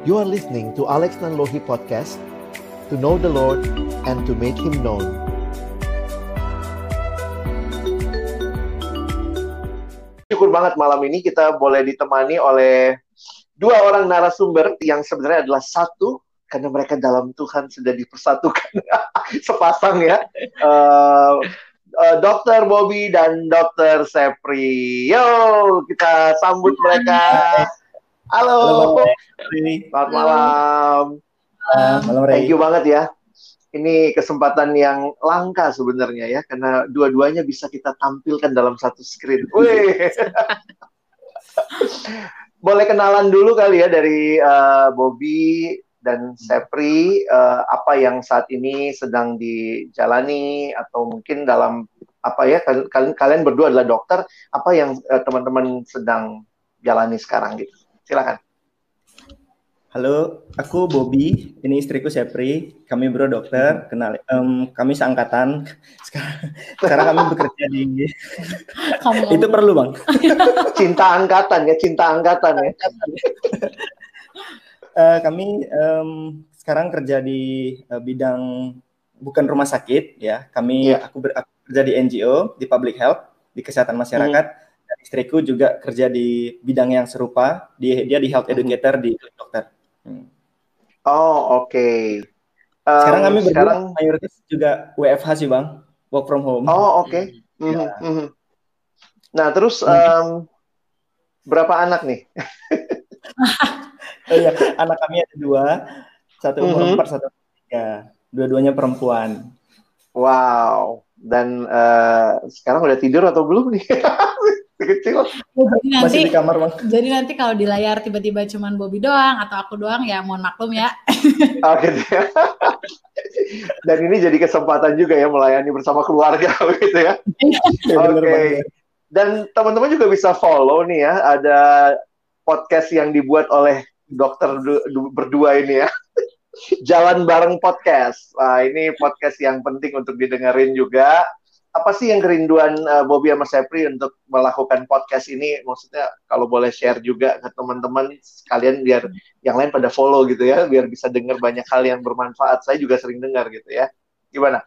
You are listening to Alex Nanlohi Podcast To know the Lord and to make Him known Syukur banget malam ini kita boleh ditemani oleh dua orang narasumber yang sebenarnya adalah satu karena mereka dalam Tuhan sudah dipersatukan sepasang ya. Uh, uh, Dokter Bobby dan Dokter Sepri. Yo, kita sambut mereka. Halo. Halo Selamat malam. Malam, Thank you banget ya. Ini kesempatan yang langka sebenarnya ya, karena dua-duanya bisa kita tampilkan dalam satu screen. Wih. Boleh kenalan dulu kali ya dari uh, Bobby dan Sepri uh, apa yang saat ini sedang dijalani atau mungkin dalam apa ya kalian kalian berdua adalah dokter apa yang uh, teman-teman sedang jalani sekarang gitu silakan Halo, aku Bobby. Ini istriku Sepri. Kami berdua dokter. Kenal, um, kami seangkatan. Sekarang, sekarang kami bekerja di. Kamu itu perlu bang. cinta angkatan ya, cinta angkatan ya. uh, kami um, sekarang kerja di uh, bidang bukan rumah sakit ya. Kami yeah. aku, ber, aku kerja di NGO di public health di kesehatan masyarakat. Hmm. Dan istriku juga kerja di bidang yang serupa. Di, dia di health educator hmm. di dokter. Hmm. Oh oke. Okay. Um, sekarang kami sekarang mayoritas juga WFH sih bang, work from home. Oh oke. Okay. Mm -hmm. mm -hmm. Nah terus um, berapa anak nih? oh iya, anak kami ada dua, satu umur mm-hmm. empat, satu tiga, dua-duanya perempuan. Wow. Dan uh, sekarang udah tidur atau belum nih? kecil. Oh, jadi nanti, Masih di kamar bang. Jadi nanti kalau di layar tiba-tiba cuman Bobby doang atau aku doang ya mohon maklum ya. Oke. Okay. Dan ini jadi kesempatan juga ya melayani bersama keluarga gitu ya. Iya, Oke. Okay. Dan teman-teman juga bisa follow nih ya ada podcast yang dibuat oleh dokter berdua ini ya. Jalan bareng podcast. Nah, ini podcast yang penting untuk didengerin juga. Apa sih yang kerinduan uh, Bobby sama Sepri untuk melakukan podcast ini? Maksudnya kalau boleh share juga ke teman-teman sekalian biar yang lain pada follow gitu ya, biar bisa dengar banyak hal yang bermanfaat. Saya juga sering dengar gitu ya. Gimana?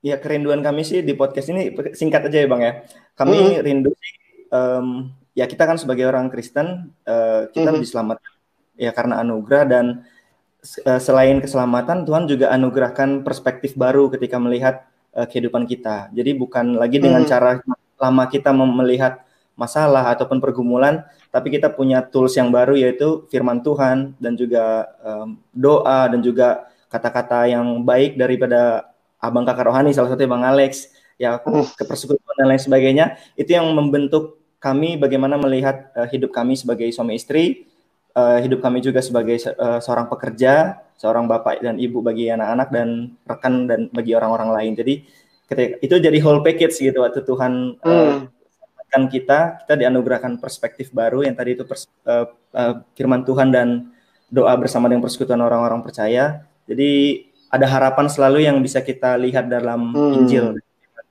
Ya kerinduan kami sih di podcast ini singkat aja ya bang ya. Kami hmm. rindu sih um, ya kita kan sebagai orang Kristen uh, kita mm -hmm. diselamatkan ya karena anugerah dan uh, selain keselamatan Tuhan juga anugerahkan perspektif baru ketika melihat uh, kehidupan kita. Jadi bukan lagi dengan mm -hmm. cara lama kita melihat masalah ataupun pergumulan, tapi kita punya tools yang baru yaitu firman Tuhan dan juga um, doa dan juga kata-kata yang baik daripada abang kakak rohani salah satunya bang Alex ya kepersekutuan dan lain sebagainya itu yang membentuk kami bagaimana melihat uh, hidup kami sebagai suami istri, uh, hidup kami juga sebagai uh, seorang pekerja, seorang bapak dan ibu bagi anak-anak dan rekan dan bagi orang-orang lain. Jadi ketika itu jadi whole package gitu waktu Tuhan uh, kan kita kita dianugerahkan perspektif baru yang tadi itu pers, uh, uh, firman Tuhan dan doa bersama dengan persekutuan orang-orang percaya. Jadi ada harapan selalu yang bisa kita lihat dalam hmm. Injil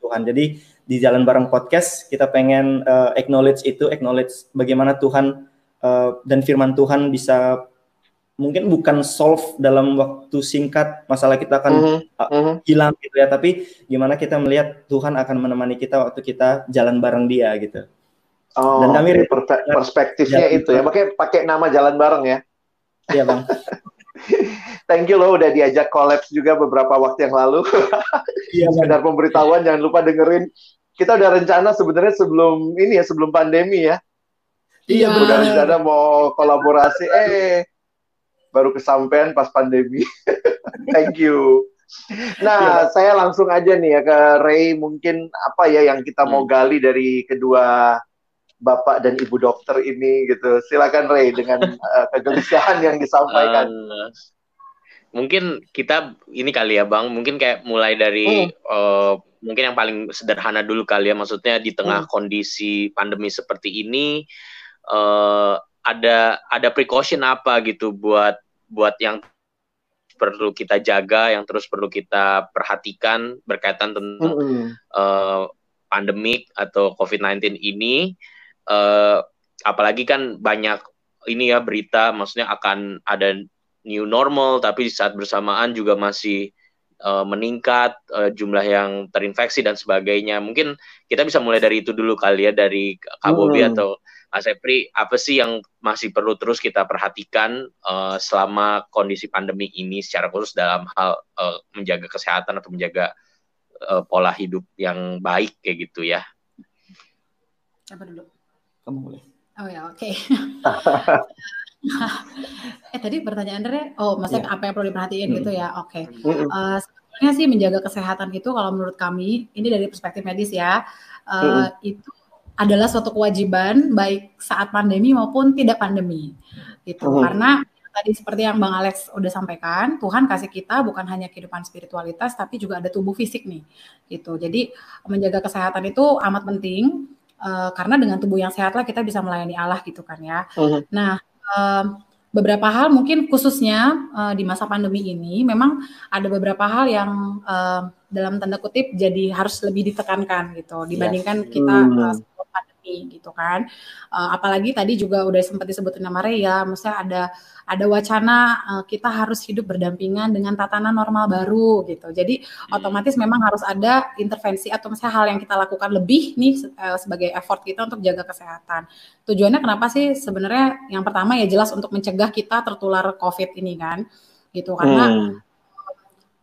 Tuhan. Jadi di Jalan Bareng Podcast kita pengen uh, acknowledge itu, acknowledge bagaimana Tuhan uh, dan firman Tuhan bisa mungkin bukan solve dalam waktu singkat masalah kita akan -huh. Uh, hilang gitu ya, tapi gimana kita melihat Tuhan akan menemani kita waktu kita jalan bareng Dia gitu. Oh, dan kami perspektifnya itu ya, makanya pakai nama jalan bareng ya. Iya bang. Thank you loh udah diajak kolaps juga beberapa waktu yang lalu. Iya, Sekedar pemberitahuan jangan lupa dengerin kita udah rencana sebenarnya sebelum ini ya sebelum pandemi ya. Iya, udah rencana mau kolaborasi eh baru kesampaian pas pandemi. Thank you. Nah, ya. saya langsung aja nih ya ke Ray mungkin apa ya yang kita mau hmm. gali dari kedua bapak dan ibu dokter ini gitu. Silakan Ray dengan uh, kegelisahan yang disampaikan. Uh, mungkin kita ini kali ya Bang, mungkin kayak mulai dari hmm. uh, mungkin yang paling sederhana dulu kali ya maksudnya di tengah hmm. kondisi pandemi seperti ini uh, ada ada precaution apa gitu buat buat yang perlu kita jaga yang terus perlu kita perhatikan berkaitan tentang hmm. uh, pandemik atau COVID-19 ini uh, apalagi kan banyak ini ya berita maksudnya akan ada new normal tapi di saat bersamaan juga masih uh, meningkat uh, jumlah yang terinfeksi dan sebagainya. Mungkin kita bisa mulai dari itu dulu kali ya dari Kak Bobi hmm. atau Mas Epri, apa sih yang masih perlu terus kita perhatikan uh, selama kondisi pandemi ini secara khusus dalam hal uh, menjaga kesehatan atau menjaga uh, pola hidup yang baik kayak gitu ya? Apa dulu? Kamu boleh. Oh ya, oke. Okay. eh tadi pertanyaan Andre, oh maksudnya yeah. apa yang perlu diperhatiin hmm. gitu ya? Oke. Okay. Uh, sebenarnya sih menjaga kesehatan itu kalau menurut kami ini dari perspektif medis ya, uh, hmm. itu adalah suatu kewajiban baik saat pandemi maupun tidak pandemi gitu hmm. karena tadi seperti yang Bang Alex udah sampaikan Tuhan kasih kita bukan hanya kehidupan spiritualitas tapi juga ada tubuh fisik nih gitu jadi menjaga kesehatan itu amat penting uh, karena dengan tubuh yang sehatlah kita bisa melayani Allah gitu kan ya hmm. nah uh, beberapa hal mungkin khususnya uh, di masa pandemi ini memang ada beberapa hal yang uh, dalam tanda kutip jadi harus lebih ditekankan gitu dibandingkan yes. kita uh, pandemi gitu kan. Uh, apalagi tadi juga udah sempat disebutin nama Rea, maksudnya ada ada wacana uh, kita harus hidup berdampingan dengan tatanan normal baru gitu. Jadi hmm. otomatis memang harus ada intervensi atau misalnya hal yang kita lakukan lebih nih uh, sebagai effort kita untuk jaga kesehatan. Tujuannya kenapa sih sebenarnya yang pertama ya jelas untuk mencegah kita tertular COVID ini kan. Gitu karena hmm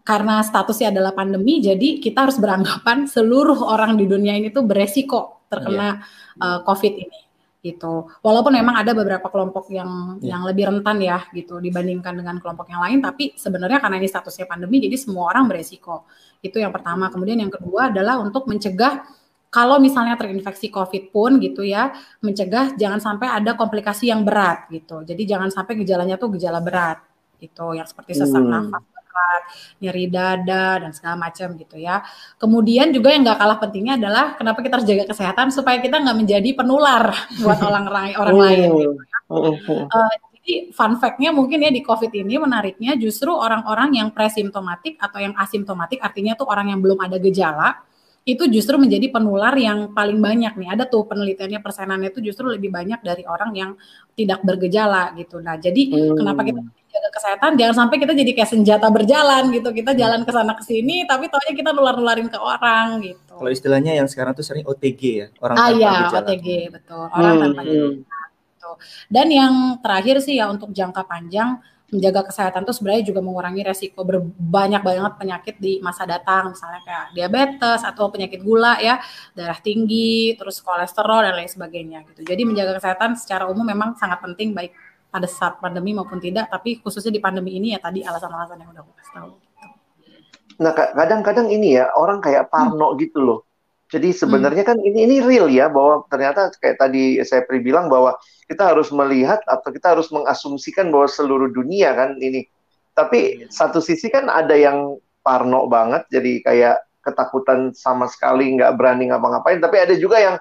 karena statusnya adalah pandemi, jadi kita harus beranggapan seluruh orang di dunia ini tuh beresiko terkena yeah. uh, COVID ini gitu. Walaupun memang ada beberapa kelompok yang yeah. yang lebih rentan ya gitu dibandingkan dengan kelompok yang lain, tapi sebenarnya karena ini statusnya pandemi, jadi semua orang beresiko. Itu yang pertama. Kemudian yang kedua adalah untuk mencegah kalau misalnya terinfeksi COVID pun gitu ya, mencegah jangan sampai ada komplikasi yang berat gitu. Jadi jangan sampai gejalanya tuh gejala berat gitu, yang seperti sesak hmm. nafas berat, nyeri dada dan segala macam gitu ya. Kemudian juga yang nggak kalah pentingnya adalah kenapa kita harus jaga kesehatan supaya kita nggak menjadi penular buat orang orang lain. Gitu. Uh, jadi fun fact-nya mungkin ya di COVID ini menariknya justru orang-orang yang presimptomatik atau yang asimptomatik artinya tuh orang yang belum ada gejala itu justru menjadi penular yang paling banyak nih. Ada tuh penelitiannya persenannya itu justru lebih banyak dari orang yang tidak bergejala gitu. Nah, jadi hmm. kenapa kita jaga kesehatan jangan sampai kita jadi kayak senjata berjalan gitu. Kita hmm. jalan ke sana ke sini tapi taunya kita nular-nularin ke orang gitu. Kalau istilahnya yang sekarang tuh sering OTG ya, orang ah, tanpa iya, gejala. OTG betul. Orang hmm. tanpa gejala. Gitu. Dan yang terakhir sih ya untuk jangka panjang menjaga kesehatan itu sebenarnya juga mengurangi resiko berbanyak banget penyakit di masa datang misalnya kayak diabetes atau penyakit gula ya darah tinggi terus kolesterol dan lain sebagainya gitu jadi menjaga kesehatan secara umum memang sangat penting baik pada saat pandemi maupun tidak tapi khususnya di pandemi ini ya tadi alasan-alasan yang udah aku kasih tahu nah kadang-kadang ini ya orang kayak parno hmm. gitu loh jadi sebenarnya hmm. kan ini ini real ya bahwa ternyata kayak tadi saya bilang bahwa kita harus melihat atau kita harus mengasumsikan bahwa seluruh dunia kan ini. Tapi hmm. satu sisi kan ada yang parno banget jadi kayak ketakutan sama sekali nggak berani ngapa-ngapain tapi ada juga yang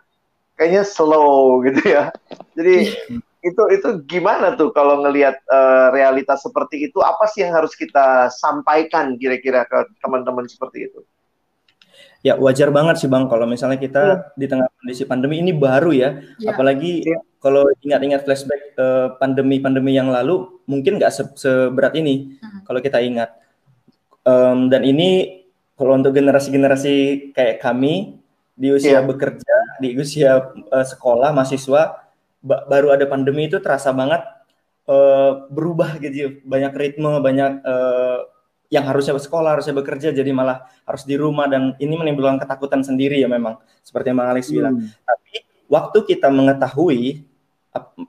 kayaknya slow gitu ya. Jadi hmm. Itu itu gimana tuh kalau ngelihat uh, realitas seperti itu apa sih yang harus kita sampaikan kira-kira ke teman-teman seperti itu? Ya wajar banget sih bang kalau misalnya kita hmm. di tengah kondisi pandemi ini baru ya, ya. apalagi ya. kalau ingat-ingat flashback uh, pandemi-pandemi yang lalu mungkin nggak se seberat ini hmm. kalau kita ingat. Um, dan ini kalau untuk generasi-generasi kayak kami di usia ya. bekerja, di usia uh, sekolah, mahasiswa, baru ada pandemi itu terasa banget uh, berubah gitu, banyak ritme, banyak uh, yang harusnya sekolah, harusnya bekerja, jadi malah harus di rumah dan ini menimbulkan ketakutan sendiri ya memang, seperti yang Bang Alex hmm. bilang. Tapi waktu kita mengetahui,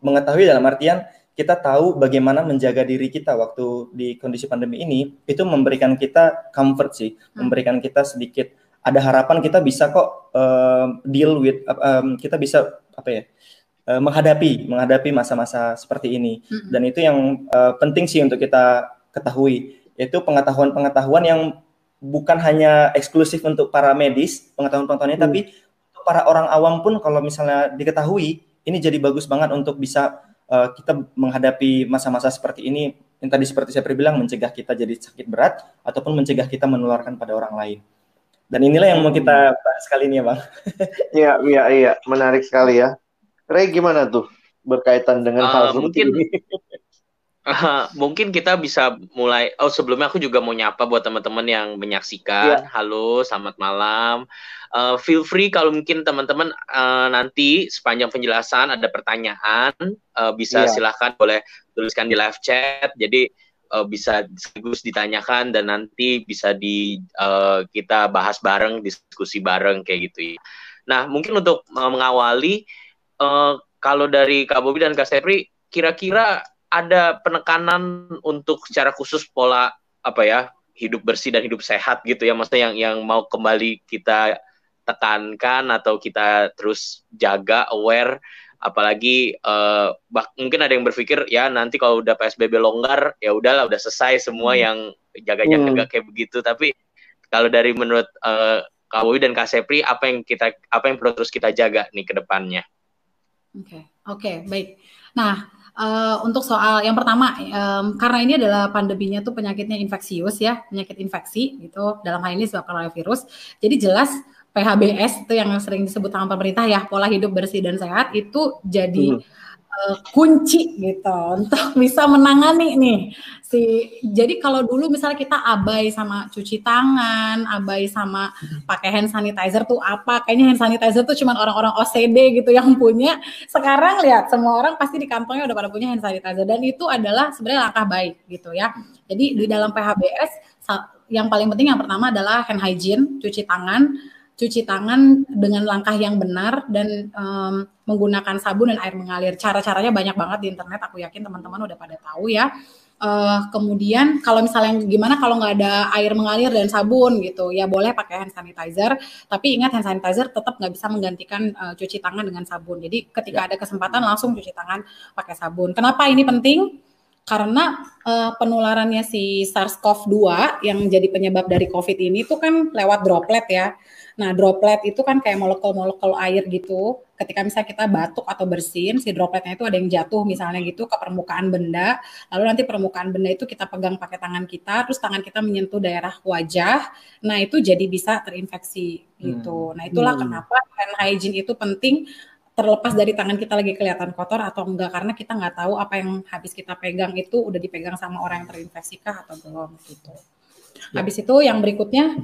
mengetahui dalam artian kita tahu bagaimana menjaga diri kita waktu di kondisi pandemi ini, itu memberikan kita comfort sih, hmm. memberikan kita sedikit ada harapan kita bisa kok uh, deal with, um, kita bisa apa ya, uh, menghadapi menghadapi masa-masa seperti ini. Hmm. Dan itu yang uh, penting sih untuk kita ketahui yaitu pengetahuan-pengetahuan yang bukan hanya eksklusif untuk para medis pengetahuan-pengetahuannya hmm. tapi untuk para orang awam pun kalau misalnya diketahui ini jadi bagus banget untuk bisa uh, kita menghadapi masa-masa seperti ini yang tadi seperti saya bilang mencegah kita jadi sakit berat ataupun mencegah kita menularkan pada orang lain. Dan inilah yang mau kita bahas kali ini ya, Bang. Iya, iya, iya, menarik sekali ya. Ray gimana tuh? berkaitan dengan uh, hal mungkin ini? Uh, mungkin kita bisa mulai. Oh, sebelumnya aku juga mau nyapa buat teman-teman yang menyaksikan. Yeah. Halo, selamat malam. Uh, feel free kalau mungkin teman-teman uh, nanti sepanjang penjelasan ada pertanyaan, uh, bisa yeah. silahkan boleh tuliskan di live chat. Jadi uh, bisa sekaligus ditanyakan dan nanti bisa di uh, kita bahas bareng, diskusi bareng kayak gitu ya. Nah, mungkin untuk uh, mengawali, uh, kalau dari Kak Bobi dan Kak Sepri, kira-kira ada penekanan untuk secara khusus pola apa ya hidup bersih dan hidup sehat gitu ya maksudnya yang yang mau kembali kita tekankan atau kita terus jaga aware apalagi uh, bah, mungkin ada yang berpikir ya nanti kalau udah PSBB longgar ya udahlah udah selesai semua hmm. yang jaga-jaga hmm. kayak begitu tapi kalau dari menurut uh, Kak Wowi dan Kak Sepri apa yang kita apa yang perlu terus kita jaga nih ke depannya Oke, okay. oke, okay, baik. Nah, Uh, untuk soal yang pertama, um, karena ini adalah pandeminya tuh penyakitnya infeksius ya, penyakit infeksi gitu. Dalam hal ini disebabkan oleh virus. Jadi jelas PHBS itu yang sering disebut sama pemerintah ya, pola hidup bersih dan sehat itu jadi hmm uh, kunci gitu untuk bisa menangani nih si jadi kalau dulu misalnya kita abai sama cuci tangan, abai sama pakai hand sanitizer tuh apa? Kayaknya hand sanitizer tuh cuma orang-orang OCD gitu yang punya. Sekarang lihat semua orang pasti di kantongnya udah pada punya hand sanitizer dan itu adalah sebenarnya langkah baik gitu ya. Jadi di dalam PHBS yang paling penting yang pertama adalah hand hygiene, cuci tangan cuci tangan dengan langkah yang benar dan um, menggunakan sabun dan air mengalir. Cara-caranya banyak banget di internet. Aku yakin teman-teman udah pada tahu ya. Uh, kemudian kalau misalnya gimana kalau nggak ada air mengalir dan sabun gitu, ya boleh pakai hand sanitizer. Tapi ingat hand sanitizer tetap nggak bisa menggantikan uh, cuci tangan dengan sabun. Jadi ketika ya. ada kesempatan langsung cuci tangan pakai sabun. Kenapa ini penting? karena uh, penularannya si SARS-CoV-2 yang jadi penyebab dari COVID ini itu kan lewat droplet ya. Nah, droplet itu kan kayak molekul-molekul air gitu. Ketika misalnya kita batuk atau bersin, si dropletnya itu ada yang jatuh misalnya gitu ke permukaan benda. Lalu nanti permukaan benda itu kita pegang pakai tangan kita, terus tangan kita menyentuh daerah wajah. Nah, itu jadi bisa terinfeksi gitu. Hmm. Nah, itulah hmm. kenapa hand hygiene itu penting terlepas dari tangan kita lagi kelihatan kotor atau enggak karena kita nggak tahu apa yang habis kita pegang itu udah dipegang sama orang yang terinfeksi kah atau belum gitu. Ya. Habis itu yang berikutnya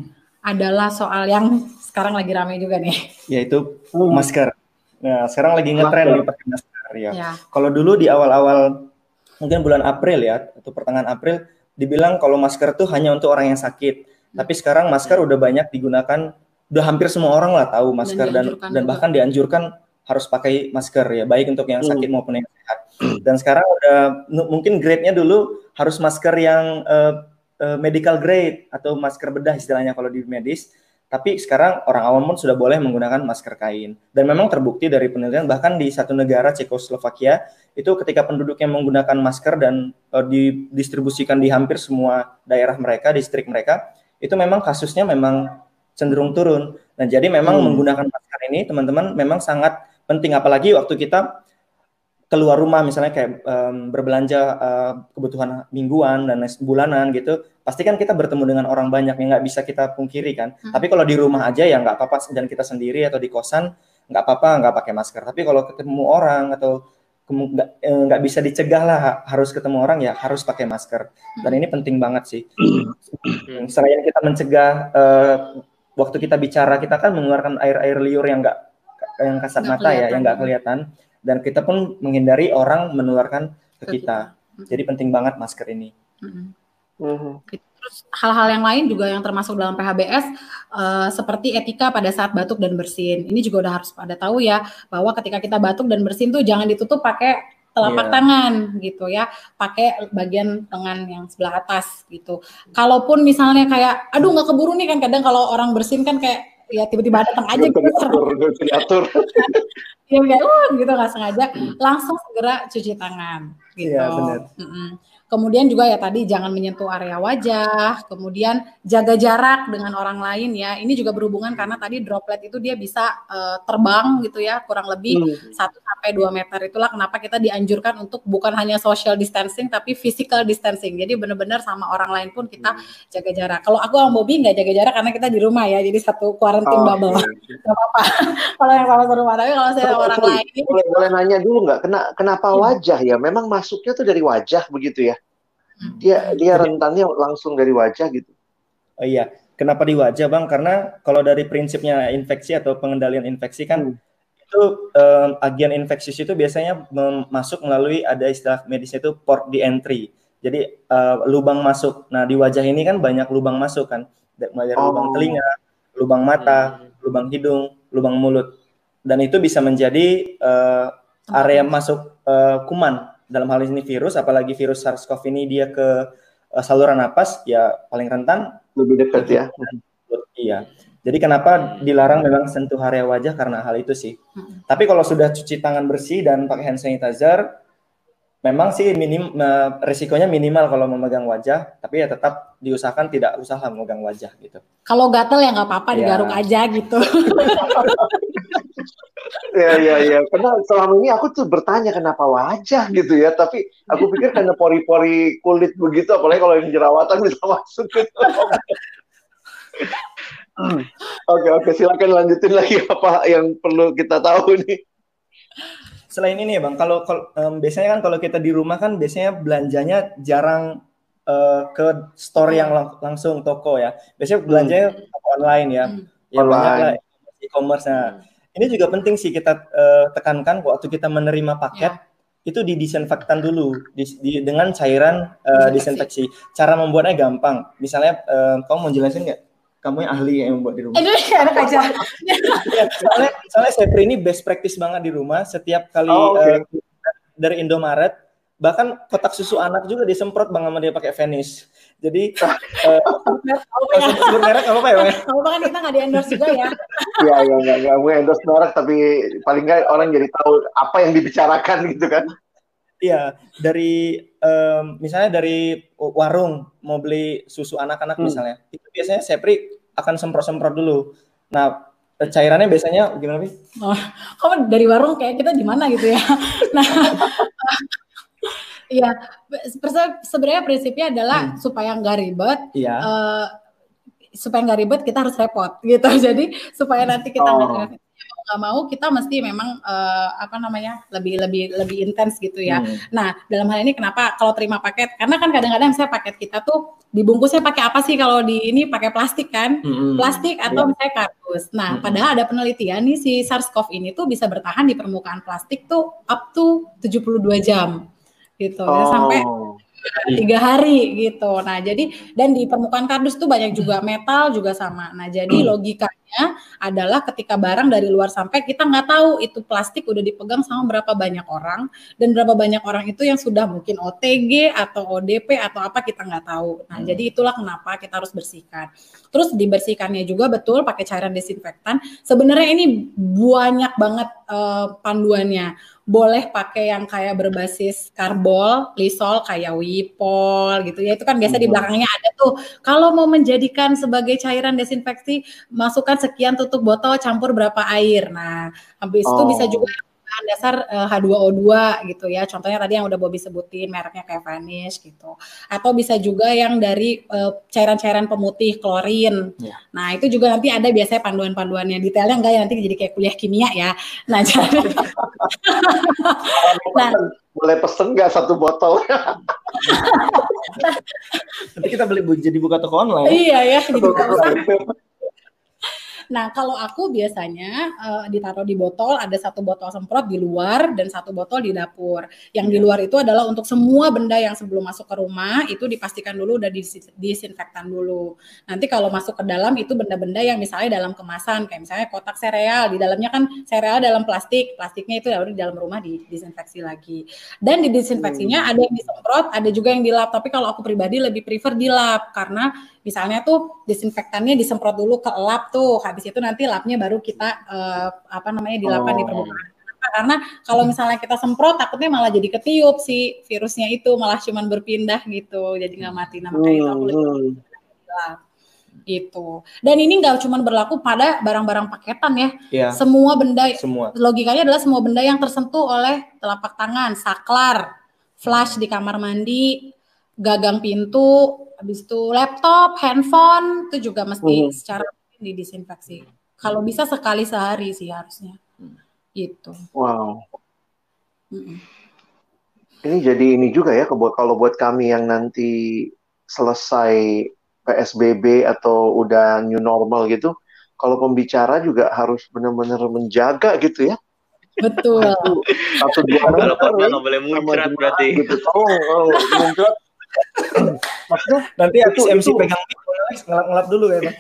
adalah soal yang sekarang lagi ramai juga nih. Yaitu hmm. masker. Nah, sekarang lagi ngetren nih pakai masker ya. ya. Kalau dulu di awal-awal mungkin bulan April ya atau pertengahan April dibilang kalau masker tuh hanya untuk orang yang sakit. Hmm. Tapi sekarang masker udah banyak digunakan, udah hampir semua orang lah tahu masker dan dan, dan bahkan dianjurkan harus pakai masker ya, baik untuk yang sakit hmm. maupun yang sehat. Dan sekarang udah mungkin grade-nya dulu harus masker yang uh, uh, medical grade atau masker bedah istilahnya kalau di medis. Tapi sekarang orang awam pun sudah boleh menggunakan masker kain. Dan memang terbukti dari penelitian bahkan di satu negara Cekoslovakia itu ketika penduduknya menggunakan masker dan uh, didistribusikan di hampir semua daerah mereka, distrik mereka, itu memang kasusnya memang cenderung turun. Nah, jadi memang hmm. menggunakan masker ini teman-teman memang sangat penting apalagi waktu kita keluar rumah misalnya kayak um, berbelanja uh, kebutuhan mingguan dan bulanan gitu pasti kan kita bertemu dengan orang banyak yang nggak bisa kita pungkiri kan hmm. tapi kalau di rumah aja ya nggak apa-apa dan kita sendiri atau di kosan nggak apa-apa nggak pakai masker tapi kalau ketemu orang atau nggak eh, nggak bisa dicegah lah harus ketemu orang ya harus pakai masker dan ini penting banget sih hmm. selain kita mencegah uh, waktu kita bicara kita kan mengeluarkan air-air liur yang nggak yang kasat gak mata ya, yang nggak kelihatan. Dan kita pun menghindari orang menularkan ke kita. Jadi penting banget masker ini. Mm-hmm. Terus hal-hal yang lain juga yang termasuk dalam PHBS uh, eh, seperti etika pada saat batuk dan bersin. Ini juga udah harus pada tahu ya bahwa ketika kita batuk dan bersin tuh jangan ditutup pakai telapak yeah. tangan gitu ya, pakai bagian lengan yang sebelah atas gitu. Kalaupun misalnya kayak, aduh nggak keburu nih kan kadang kalau orang bersin kan kayak ya tiba-tiba datang aja gitu diatur ya kayak uh gitu nggak sengaja langsung segera cuci tangan gitu ya, benar. Mm -mm. Kemudian juga ya tadi jangan menyentuh area wajah, kemudian jaga jarak dengan orang lain ya. Ini juga berhubungan karena tadi droplet itu dia bisa uh, terbang gitu ya, kurang lebih hmm. 1 sampai 2 meter. Itulah kenapa kita dianjurkan untuk bukan hanya social distancing tapi physical distancing. Jadi benar-benar sama orang lain pun kita hmm. jaga jarak. Kalau aku sama Bobby nggak jaga jarak karena kita di rumah ya. Jadi satu quarantine oh, bubble. Iya. Gak apa-apa. kalau yang sama rumah tapi kalau saya sama orang lain boleh, boleh nanya dulu nggak kena, kenapa hmm. wajah ya? Memang masuknya tuh dari wajah begitu ya? Hmm. Dia dia rentannya langsung dari wajah gitu. Oh iya, kenapa di wajah bang? Karena kalau dari prinsipnya infeksi atau pengendalian infeksi kan hmm itu um, agen infeksius itu biasanya masuk melalui ada istilah medisnya itu port di entry. Jadi uh, lubang masuk. Nah di wajah ini kan banyak lubang masuk kan, mulai oh. lubang telinga, lubang mata, hmm. lubang hidung, lubang mulut, dan itu bisa menjadi uh, area masuk uh, kuman. Dalam hal ini virus, apalagi virus SARS-CoV ini dia ke uh, saluran napas, ya paling rentan. Lebih dekat ya. Iya. Jadi kenapa dilarang memang sentuh area wajah karena hal itu sih. Hmm. Tapi kalau sudah cuci tangan bersih dan pakai hand sanitizer, memang sih minim risikonya minimal kalau memegang wajah, tapi ya tetap diusahakan tidak usah memegang wajah gitu. Kalau gatel ya nggak apa-apa, ya. digaruk aja gitu. ya ya ya karena selama ini aku tuh bertanya kenapa wajah gitu ya tapi aku pikir karena pori-pori kulit begitu apalagi kalau yang jerawatan bisa masuk gitu Oke oke silakan lanjutin lagi apa yang perlu kita tahu nih. Selain ini ya bang, kalau, kalau um, biasanya kan kalau kita di rumah kan biasanya belanjanya jarang uh, ke store yang lang langsung toko ya. Biasanya belanjanya hmm. online ya. Hmm. Ya online. banyak lah e-commerce. Nah, hmm. Ini juga penting sih kita uh, tekankan waktu kita menerima paket. Ya itu didisinfektan dulu di, di, dengan cairan uh, disinfeksi. Cara membuatnya gampang. Misalnya, uh, kamu mau jelasin nggak? kamu yang ahli yang membuat di rumah. Aduh, enak aja. ya, soalnya, soalnya Sepri ini best practice banget di rumah. Setiap kali oh, okay. uh, dari Indomaret, bahkan kotak susu anak juga disemprot bang sama dia pakai Vanish. Jadi uh, sebut merek apa apa ya? Kamu kan kita nggak di endorse juga ya? Iya iya nggak nggak gue endorse merek tapi paling nggak orang jadi tahu apa yang dibicarakan gitu kan? Iya dari um, misalnya dari warung mau beli susu anak-anak hmm. misalnya itu biasanya Sepri akan semprot-semprot dulu. Nah, cairannya biasanya gimana sih? Oh, kamu dari warung kayak kita di mana gitu ya. nah, Iya, sebenarnya prinsipnya adalah hmm. supaya nggak ribet. Iya. Uh, supaya nggak ribet kita harus repot gitu. Jadi supaya nanti kita nggak oh nggak mau kita mesti memang uh, apa namanya lebih lebih lebih intens gitu ya. Hmm. Nah dalam hal ini kenapa kalau terima paket karena kan kadang-kadang saya paket kita tuh dibungkusnya pakai apa sih kalau di ini pakai plastik kan hmm. plastik atau yeah. misalnya kardus. Nah hmm. padahal ada penelitian nih si SARS-CoV ini tuh bisa bertahan di permukaan plastik tuh up to 72 jam gitu oh. ya, sampai tiga hari gitu. Nah jadi dan di permukaan kardus tuh banyak juga metal juga sama. Nah jadi hmm. logikanya adalah ketika barang dari luar sampai kita nggak tahu itu plastik udah dipegang sama berapa banyak orang dan berapa banyak orang itu yang sudah mungkin OTG atau ODP atau apa kita nggak tahu. Nah hmm. jadi itulah kenapa kita harus bersihkan. Terus dibersihkannya juga betul pakai cairan desinfektan. Sebenarnya ini banyak banget uh, panduannya boleh pakai yang kayak berbasis karbol, lisol kayak Wipol gitu ya. Itu kan biasa di hmm. belakangnya ada tuh. Kalau mau menjadikan sebagai cairan desinfeksi, masukkan sekian tutup botol campur berapa air. Nah, habis oh. itu bisa juga bahan dasar uh, eh, H2O2 gitu ya. Contohnya tadi yang udah Bobby sebutin mereknya kayak Vanish gitu. Atau bisa juga yang dari eh, cairan-cairan pemutih klorin. Yeah. Nah, itu juga nanti ada biasanya panduan-panduannya. Detailnya enggak ya nanti jadi kayak kuliah kimia ya. Nah, jadi nah, boleh pesen nggak satu botol? nanti kita beli jadi buka toko online. Iya ya, jadi buka Nah, kalau aku biasanya uh, ditaruh di botol, ada satu botol semprot di luar dan satu botol di dapur. Yang yeah. di iya. luar itu adalah untuk semua benda yang sebelum masuk ke rumah itu dipastikan dulu udah dis disinfektan dulu. Nanti kalau masuk ke dalam itu benda-benda yang misalnya dalam kemasan kayak misalnya kotak sereal, di dalamnya kan sereal dalam plastik, plastiknya itu di dalam rumah di disinfeksi lagi. Dan di disinfeksinya hmm. ada yang disemprot, ada juga yang dilap. Tapi kalau aku pribadi lebih prefer dilap karena misalnya tuh disinfektannya disemprot dulu ke lap tuh habis itu nanti lapnya baru kita uh, apa namanya dilapkan oh. di permukaan karena kalau misalnya kita semprot takutnya malah jadi ketiup si virusnya itu malah cuman berpindah gitu jadi nggak mati nah makanya itu aku lebih hmm. Itu. Dan ini nggak cuma berlaku pada barang-barang paketan ya. Iya. Semua benda Semua. logikanya adalah semua benda yang tersentuh oleh telapak tangan, saklar, flash di kamar mandi, gagang pintu, habis itu laptop, handphone itu juga mesti Hmm. secara didisinfeksi. Kalau bisa sekali sehari sih harusnya. Gitu. Wow. Mm-mm. Ini jadi ini juga ya kebuat kalau buat kami yang nanti selesai PSBB atau udah new normal gitu, kalau pembicara juga harus benar-benar menjaga gitu ya. Betul. Satu dua Kalau nggak boleh sama muncrat berarti. gitu. Tolong, oh, muncrat. Maksudnya Nanti habis Itu- MC itu- pegang mic, ngelap-ngelap dulu ya, Bang.